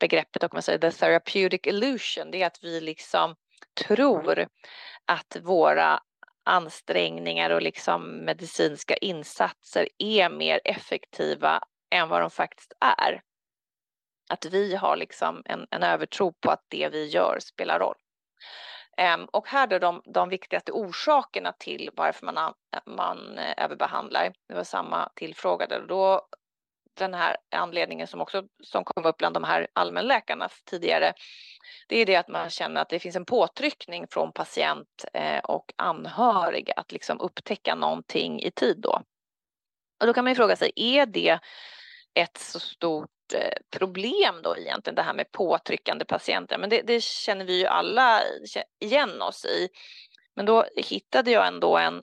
begreppet, och man säger the therapeutic illusion, det är att vi liksom tror att våra ansträngningar och liksom medicinska insatser är mer effektiva än vad de faktiskt är. Att vi har liksom en, en övertro på att det vi gör spelar roll. Um, och här då de, de viktigaste orsakerna till varför man, man eh, överbehandlar, det var samma tillfrågade, då den här anledningen som också som kom upp bland de här allmänläkarna tidigare, det är det att man känner att det finns en påtryckning från patient eh, och anhöriga att liksom upptäcka någonting i tid då. Och då kan man ju fråga sig, är det ett så stort eh, problem då egentligen det här med påtryckande patienter? Men det, det känner vi ju alla igen oss i. Men då hittade jag ändå en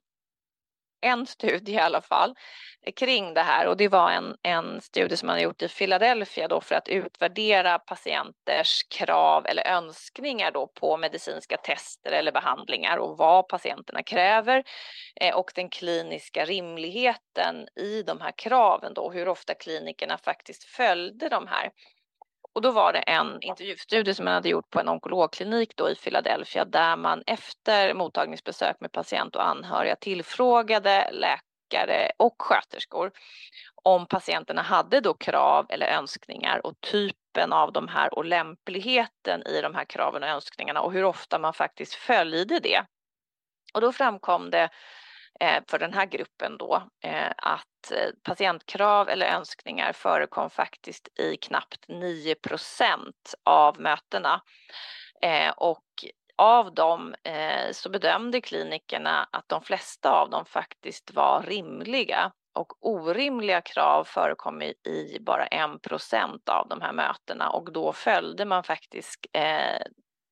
en studie i alla fall kring det här. Och det var en, en studie som man har gjort i Philadelphia då för att utvärdera patienters krav eller önskningar då på medicinska tester eller behandlingar och vad patienterna kräver eh, och den kliniska rimligheten i de här kraven då, hur ofta klinikerna faktiskt följde de här och då var det en intervjustudie som man hade gjort på en onkologklinik då i Philadelphia där man efter mottagningsbesök med patient och anhöriga tillfrågade läkare och sköterskor om patienterna hade då krav eller önskningar och typen av de här och lämpligheten i de här kraven och önskningarna och hur ofta man faktiskt följde det. Och då framkom det Eh, för den här gruppen då eh, att eh, patientkrav eller önskningar förekom faktiskt i knappt 9% av mötena. Och av dem så bedömde klinikerna att de flesta av dem faktiskt var rimliga och orimliga krav förekom i, bara 1 av de här mötena och då följde man faktiskt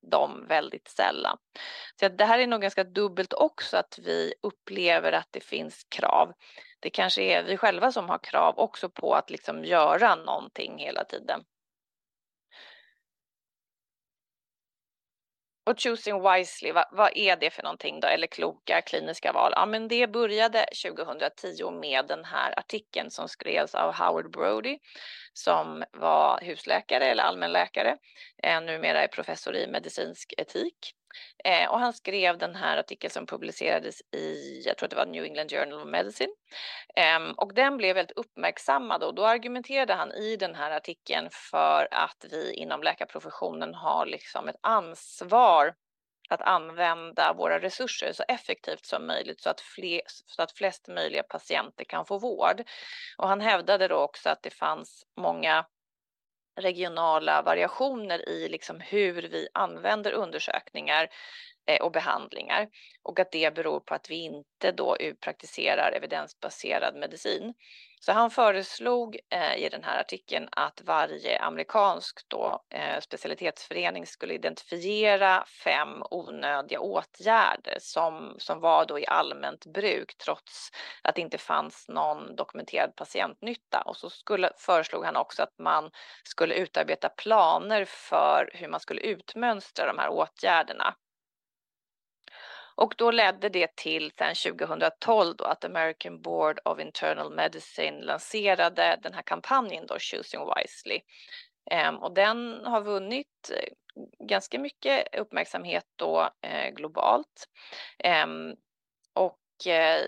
dem väldigt sällan. Så det här är nog ganska dubbelt också att vi upplever att det finns krav. Det kanske är vi själva som har krav också på att liksom göra någonting hela tiden. Och choosing wisely, vad, vad, är det för någonting då? Eller kloka kliniska val? Ja, men det började 2010 med den här artikeln som skrevs av Howard Brody som var husläkare eller allmänläkare, eh, numera är professor i medicinsk etik. Eh, och han skrev den här artikeln som publicerades i, jag tror att det var New England Journal of Medicine. Eh, och den blev väldigt uppmärksammad och då argumenterade han i den här artikeln för att vi inom läkarprofessionen har liksom ett ansvar att använda våra resurser så effektivt som möjligt så att, fler, så att flest möjliga patienter kan få vård. Och han hävdade då också att det fanns många regionala variationer i liksom hur vi använder undersökningar. Eh, och behandlingar och att det beror på att vi inte då praktiserar evidensbaserad medicin. Så han föreslog eh, i den här artikeln att varje amerikansk då, eh, specialitetsförening skulle identifiera fem onödiga åtgärder som, som var då i allmänt bruk trots att det inte fanns någon dokumenterad patientnytta. Och så skulle, föreslog han också att man skulle utarbeta planer för hur man skulle utmönstra de här åtgärderna. Och då ledde det till sen 2012 då att American Board of Internal Medicine lanserade den här kampanjen då Choosing Wisely. Ehm, och den har vunnit eh, ganska mycket uppmärksamhet då eh, globalt. Ehm, och eh,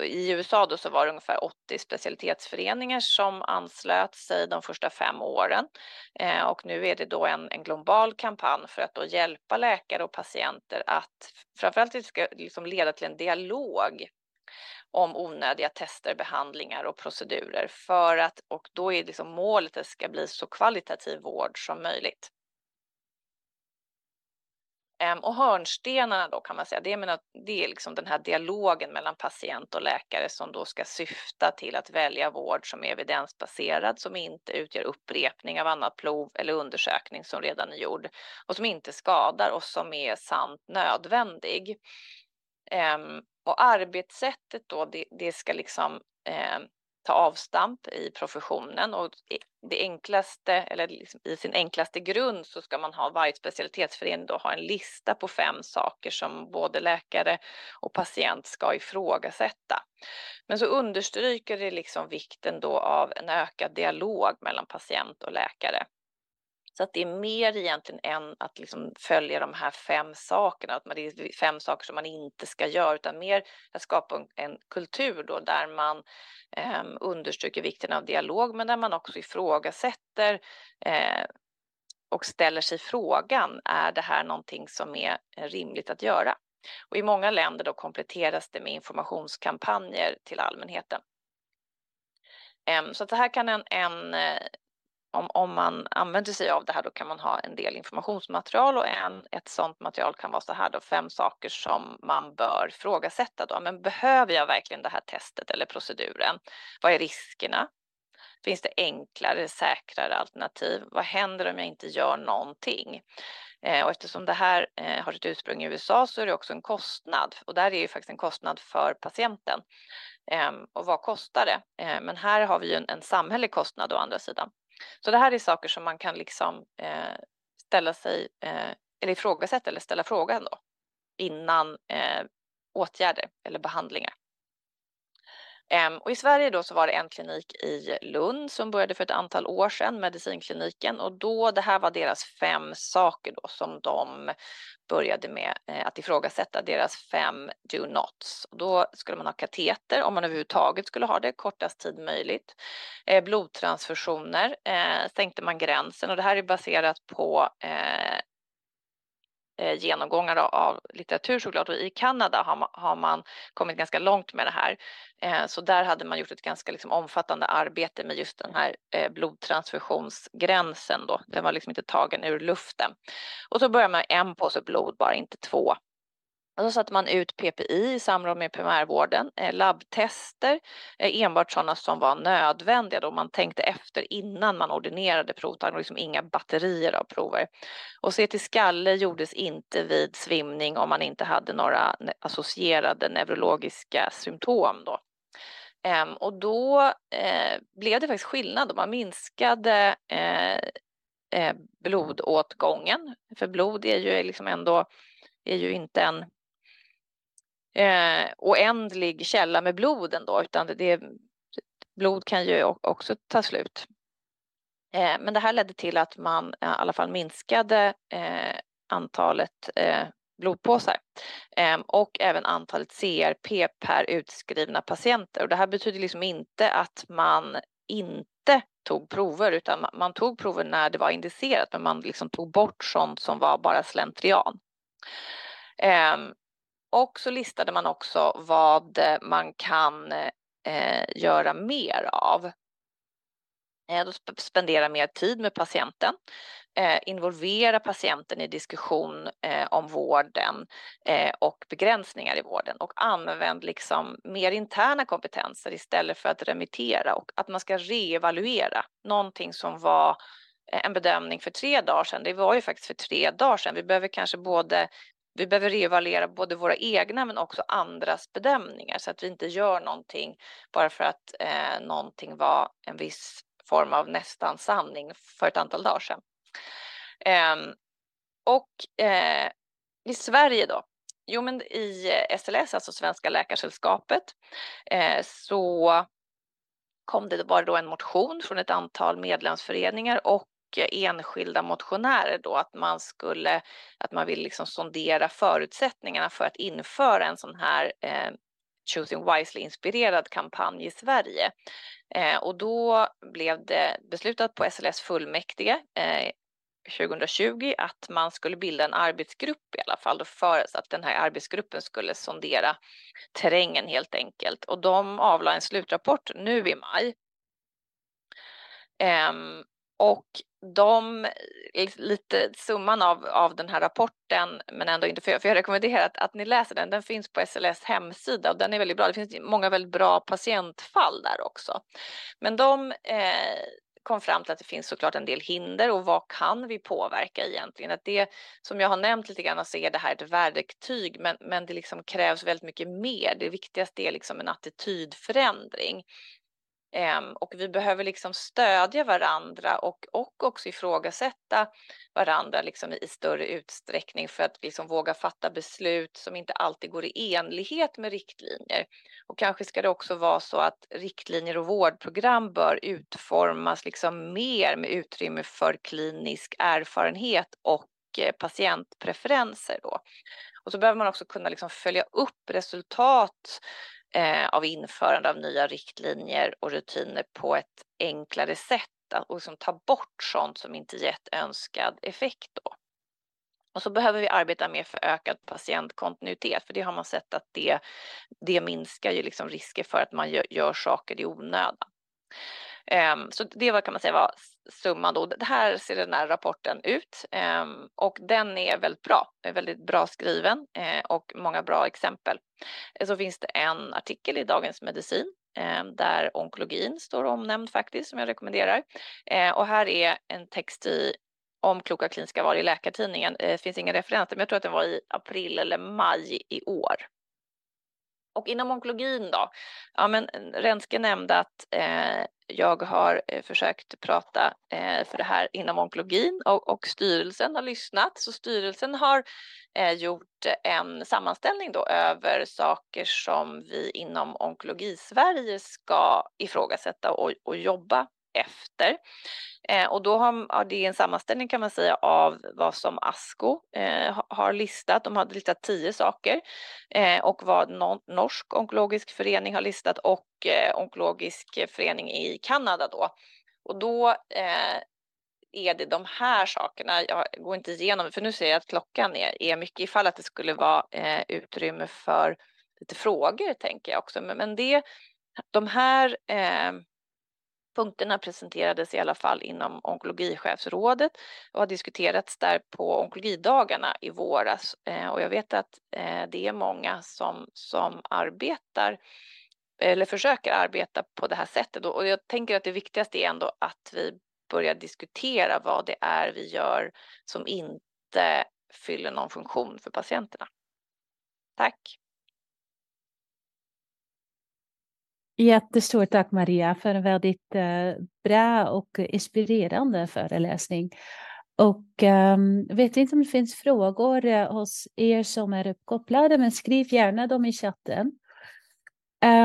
i USA då så var det ungefär 80 specialitetsföreningar som anslöt sig de första fem åren eh, och nu är det då en, en global kampanj för att då hjälpa läkare och patienter att framförallt det ska liksom leda till en dialog om onödiga tester, behandlingar och procedurer för att och då är liksom målet att det ska bli så kvalitativ vård som möjligt. Ehm, och hörnstenarna då kan man säga, det, menar, det är liksom den här dialogen mellan patient och läkare som då ska syfta till att välja vård som är evidensbaserad, som inte utgör upprepning av annat prov eller undersökning som redan är gjord och som inte skadar och som är sant nödvändig. Ehm, och arbetssättet då, det, det ska liksom ehm, ta avstamp i professionen och e, det enklaste eller liksom i sin enklaste grund så ska man ha varje specialitetsförening då ha en lista på fem saker som både läkare och patient ska ifrågasätta. Men så understryker det liksom vikten då av en ökad dialog mellan patient och läkare. Så att det är mer egentligen än att liksom följa de här fem sakerna, att det är fem saker som man inte ska göra, utan mer att skapa en, en kultur då där man eh, understryker vikten av dialog, men där man också ifrågasätter eh, och ställer sig frågan, är det här någonting som är eh, rimligt att göra? Och i många länder då kompletteras det med informationskampanjer till allmänheten. Ehm, så att det här kan en, en eh, om, om man använder sig av det här då kan man ha en del informationsmaterial och en, ett sådant material kan vara så här då fem saker som man bör frågasätta då. Men behöver jag verkligen det här testet eller proceduren? Vad är riskerna? Finns det enklare, säkrare alternativ? Vad händer om jag inte gör någonting? Eh, och eftersom det här eh, har sitt ursprung i USA så är det också en kostnad och där är ju faktiskt en kostnad för patienten. Ehm, och vad kostar det? Eh, men här har vi ju en, en samhällelig kostnad å andra sidan. Så det här är saker som man kan liksom eh, ställa sig eh, eller ifrågasätta eller ställa frågan då innan eh, åtgärder eller behandlingar. Ehm, och I Sverige då så var det en klinik i Lund som började för ett antal år sedan, medicinkliniken, och då det här var deras fem saker då som de började med eh, att ifrågasätta deras fem do nots. Och då skulle man ha kateter om man överhuvudtaget skulle ha det kortast tid möjligt. Eh, blodtransfusioner eh, sänkte man gränsen och det här är baserat på eh, eh, genomgångar av litteratur såklart och i Kanada har man, har man kommit ganska långt med det här. Eh, så där hade man gjort ett ganska liksom, omfattande arbete med just den här eh, blodtransfusionsgränsen då. Den var liksom inte tagen ur luften. Och så börjar man med en påse blod, bara inte två. Och så satte man ut PPI i samråd med primärvården, eh, labbtester, eh, enbart sådana som var nödvändiga då man tänkte efter innan man ordinerade provtagning, liksom inga batterier av prover. Och se till skalle gjordes inte vid svimning om man inte hade några associerade neurologiska symptom då. Ehm, och då eh, blev det faktiskt skillnad, man minskade eh, eh, blodåtgången, för blod är ju liksom ändå är ju inte en eh, oändlig källa med blod ändå, utan det, blod kan ju också ta slut. Eh, men det här ledde till att man eh, i alla fall minskade eh, antalet eh, blodpåsar eh, och även antalet CRP per utskrivna patienter. Och det här betyder liksom inte att man inte tog prover utan man tog prover när det var indicerat men man liksom tog bort sånt som var bara slentrian. Ehm, och så listade man också vad man kan eh, göra mer av. Eh, då spendera mer tid med patienten. eh, involvera patienten i diskussion eh, om vården eh, och begränsningar i vården och använd liksom mer interna kompetenser istället för att remittera och att man ska reevaluera någonting som var eh, en bedömning för tre dagar sedan. Det var ju faktiskt för tre dagar sedan. Vi behöver kanske både vi behöver reevaluera både våra egna men också andras bedömningar så att vi inte gör någonting bara för att eh, någonting var en viss form av nästan sanning för ett antal dagar sedan. Eh, och eh, i Sverige då? Jo, men i SLS, alltså Svenska Läkarsällskapet, eh, så kom det bara då en motion från ett antal medlemsföreningar och Eh, enskilda motionärer då att man skulle, att man vill liksom sondera förutsättningarna för att införa en sån här eh, Choosing Wisely-inspirerad kampanj i Sverige. Eh, och då blev det beslutat på SLS fullmäktige eh, 2020 att man skulle bilda en arbetsgrupp i alla fall för att den här arbetsgruppen skulle sondera terrängen helt enkelt och de avlade en slutrapport nu i maj. Um, och de, eh, lite summan av, av den här rapporten, men ändå inte för, för jag rekommenderar att, att ni läser den. Den finns på SLS hemsida och den är väldigt bra. Det finns många väldigt bra patientfall där också. Men de eh, kom fram till att det finns såklart en del hinder och vad kan vi påverka egentligen? Att det som jag har nämnt lite grann så är det här ett verktyg, men, men det liksom krävs väldigt mycket mer. Det viktigaste är liksom en attitydförändring. Ehm, och vi behöver liksom stödja varandra och, och också ifrågasätta varandra liksom i större utsträckning för att liksom våga fatta beslut som inte alltid går i enlighet med riktlinjer. Och kanske ska det också vara så att riktlinjer och vårdprogram bör utformas liksom mer med utrymme för klinisk erfarenhet och eh, patientpreferenser. Då. Och så behöver man också kunna liksom följa upp resultat eh, av införande av nya riktlinjer och rutiner på ett enklare sätt och liksom ta bort sånt som inte gett önskad effekt. Då. Och så behöver vi arbeta mer för ökad patientkontinuitet, för det har man sett att det, det minskar ju liksom risker för att man gör, gör saker i onödan. Ehm, så det var, kan man säga var summan då. Det här ser den här rapporten ut ehm, och den är väldigt bra, väldigt bra skriven eh, och många bra exempel. Eh, så finns det en artikel i Dagens Medicin ehm, där onkologin står omnämnd faktiskt som jag rekommenderar. Eh, och här är en text i om kloka kliniska val i Läkartidningen. Det finns inga referenser, men jag tror att den var i april eller maj i år. Och inom onkologin då? Ja, men eh, Renske nämnde att eh, jag har eh, försökt prata eh, för det här inom onkologin och, och styrelsen har lyssnat. Så styrelsen har eh, gjort en sammanställning då över saker som vi inom Onkologi-Sverige ska ifrågasätta och, och jobba efter. Eh, och då har det en sammanställning kan man säga av vad som ASCO eh, har listat. De har listat tio saker eh, och vad Norsk onkologisk förening har listat och eh, onkologisk förening i Kanada då. Och då eh, är det de här sakerna, jag går inte igenom för nu ser jag att klockan är, är mycket ifall att det skulle vara eh, utrymme för lite frågor tänker jag också. Men, men det, de här eh, Punkterna presenterades i alla fall inom onkologichefsrådet och har diskuterats där på onkologidagarna i våras. Eh, och jag vet att eh, det är många som, som arbetar eller försöker arbeta på det här sättet. Och jag tänker att det viktigaste är ändå att vi börjar diskutera vad det är vi gör som inte fyller någon funktion för patienterna. Tack! Jättestort tack Maria för en väldigt eh, bra och inspirerande föreläsning. Och um, vet inte om det finns frågor uh, hos er som är uppkopplade, men skriv gärna dem i chatten.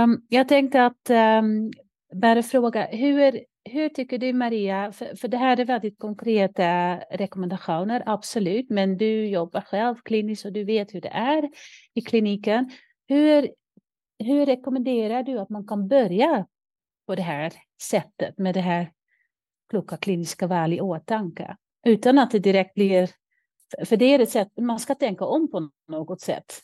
Um, jag tänkte att um, bara fråga, hur, hur tycker du Maria, för, för det här är väldigt konkreta rekommendationer, absolut, men du jobbar själv kliniskt och du vet hur det är i kliniken. Hur hur rekommenderar du att man kan börja på det här sättet med det här kloka kliniska val i åtanke? Utan att det direkt blir... För det är ett sätt, man ska tänka om på något sätt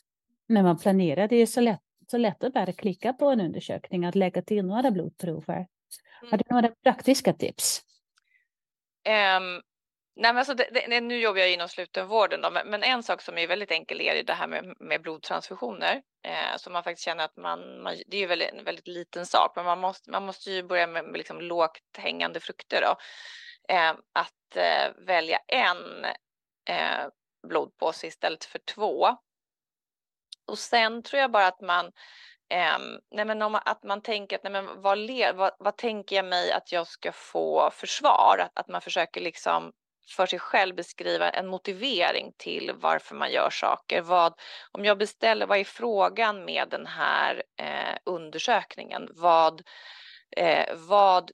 när man planerar. Det är så lätt, så lätt att bara klicka på en undersökning, att lägga till några blodprover. Mm. Har du några praktiska tips? Um, Nej, men alltså det, det, nu jobbar jag inom slutenvården, då, men, men, en sak som är väldigt enkel är det här med, med blodtransfusioner. Eh, så man faktiskt känner att man, man det är ju väldigt, en väldigt liten sak, men man måste, man måste ju börja med, med liksom lågt hängande frukter. Då. Eh, att eh, välja en eh, blodpåse istället för två. Och sen tror jag bara att man Um, nej men om, att man tänker att nej men vad, vad, vad, tänker jag mig att jag ska få försvar? Att, att man försöker liksom för sig själv beskriva en motivering till varför man gör saker. Vad, om jag beställer, vad är frågan med den här eh, undersökningen? Vad, eh, vad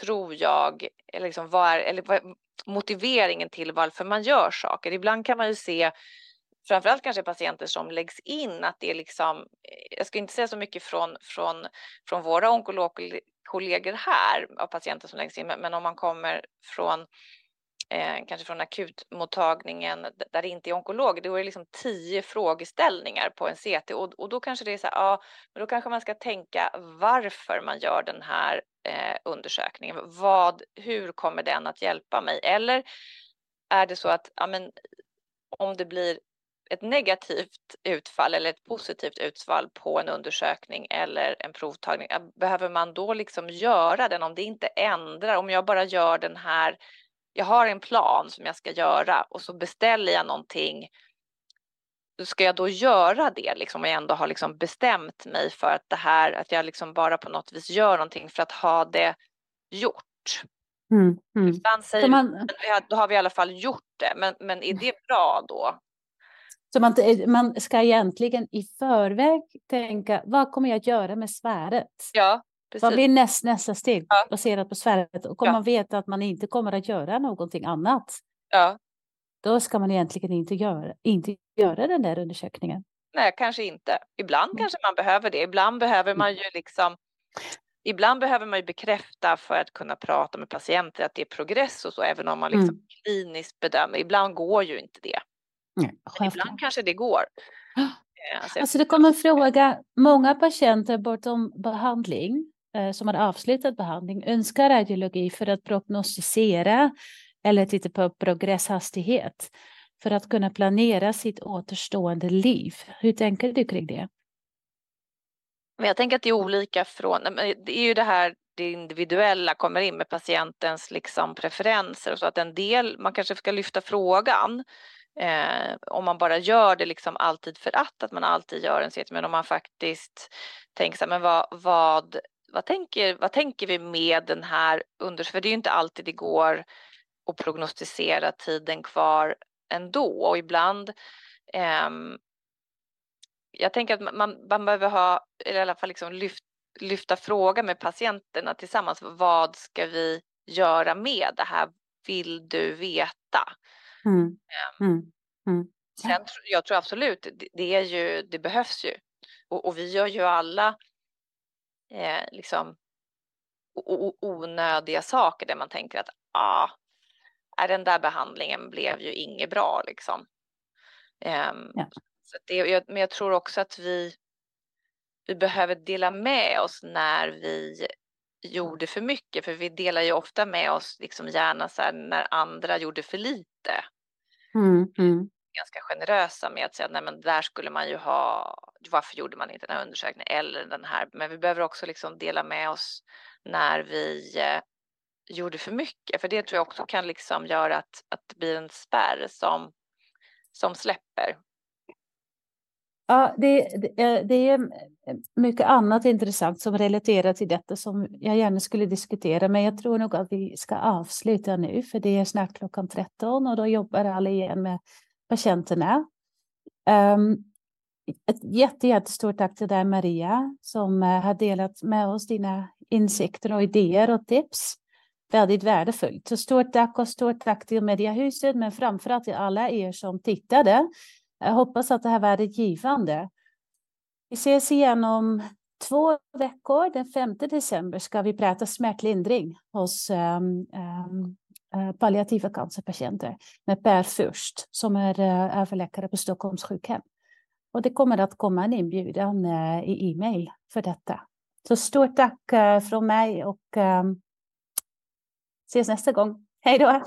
tror jag, eller, liksom, vad är, eller vad, motiveringen till varför man gör saker? Ibland kan man ju se framförallt kanske patienter som läggs in, att det är liksom, eh, jag ska inte säga så mycket från, från, från våra onkologkollegor här av patienter som läggs in, men om man kommer från eh, kanske från akutmottagningen där det inte är onkolog, då är det liksom tio frågeställningar på en CT och, och då kanske det är så här, ja, men då kanske man ska tänka varför man gör den här eh, undersökningen. Vad, hur kommer den att hjälpa mig? Eller är det så att ja, men, om det blir ett negativt utfall eller ett positivt utfall på en undersökning eller en provtagning, behöver man då liksom göra den om det inte ändrar, om jag bara gör den här jag har en plan som jag ska göra och så beställer jag någonting. Ska jag då göra det liksom och jag ändå har liksom bestämt mig för att det här, att jag liksom bara på något vis gör någonting för att ha det gjort. Mm, mm. Ibland säger man... då har vi i alla fall gjort det, men, men är det bra då? Så man, man ska egentligen i förväg tänka, vad kommer jag att göra med sväret? Ja, Precis. Vad blir näst, nästa steg ja. baserat på sväret? Och om ja. man vet att man inte kommer att göra någonting annat, ja. då ska man egentligen inte göra, inte göra den där undersökningen. Nej, kanske inte. Ibland mm. kanske man behöver det. Ibland behöver man ju liksom Ibland behöver man ju bekräfta för att kunna prata med patienter att det är progress och så, även om man liksom mm. kliniskt bedömer. Ibland går ju inte det. Nej, ibland kanske det går. Eh, alltså, alltså det kommer en fråga, många patienter bortom behandling Eh, Eh, som har avslutat behandling önskar radiologi för att prognostisera eller titta på progresshastighet för att kunna planera sitt återstående liv. Hur tänker du kring det? Men jag tänker att det är olika från, det är ju det här det individuella kommer in med patientens liksom preferenser och så att en del, man kanske ska lyfta frågan eh, om man bara gör det liksom alltid för att, att man alltid gör en CT, men om man faktiskt tänker så här, men vad, vad vad, tänker, vad tänker vi med den här undersökningen? För det är ju inte alltid det går att prognostisera tiden kvar ändå och ibland eh, jag tänker att man, man behöver ha, eller i alla fall liksom lyft, lyfta fråga med patienterna tillsammans. Vad ska vi göra med det här? Vill du veta? Mm. Ehm, mm. Mm. Sen, jag tror absolut, det, det, är ju, det behövs ju. Och, och vi gör ju alla eh, liksom onödiga saker där man tänker att ah, den där behandlingen blev ju inget bra liksom. Um, ja. så det, men jag tror också att vi, vi behöver dela med oss när vi gjorde för mycket, för vi delar ju ofta med oss liksom gärna så här, när andra gjorde för lite. Mm, mm ganska generösa med att säga nej men där skulle man ju ha, varför gjorde man inte den här undersökningen eller den här, men vi behöver också liksom dela med oss när vi eh, gjorde för mycket, för det tror jag också kan liksom göra att, att det blir en spärr som, som släpper. Ja, det, det, det är mycket annat intressant som relaterar till detta som jag gärna skulle diskutera, men jag tror nog att vi ska avsluta nu, för det är snart klockan 13 och då jobbar alla igen med patienterna. Um, ett jätte, jättestort tack till dig Maria som uh, har delat med oss dina insikter och idéer och tips. Väldigt värdefullt. Så stort tack och stort tack till Mediahuset men framförallt till alla er som tittade. Jag hoppas att det här var givande. Vi ses igen om två veckor. Den 5 december ska vi prata smärtlindring hos um, um, Eh, palliativa cancerpatienter med Per Fürst som är eh, överläkare på Stockholms sjukhem. Och det kommer att komma en inbjudan eh, i e-mail för detta. Så stort tack från mig och ses nästa gång. Hej då!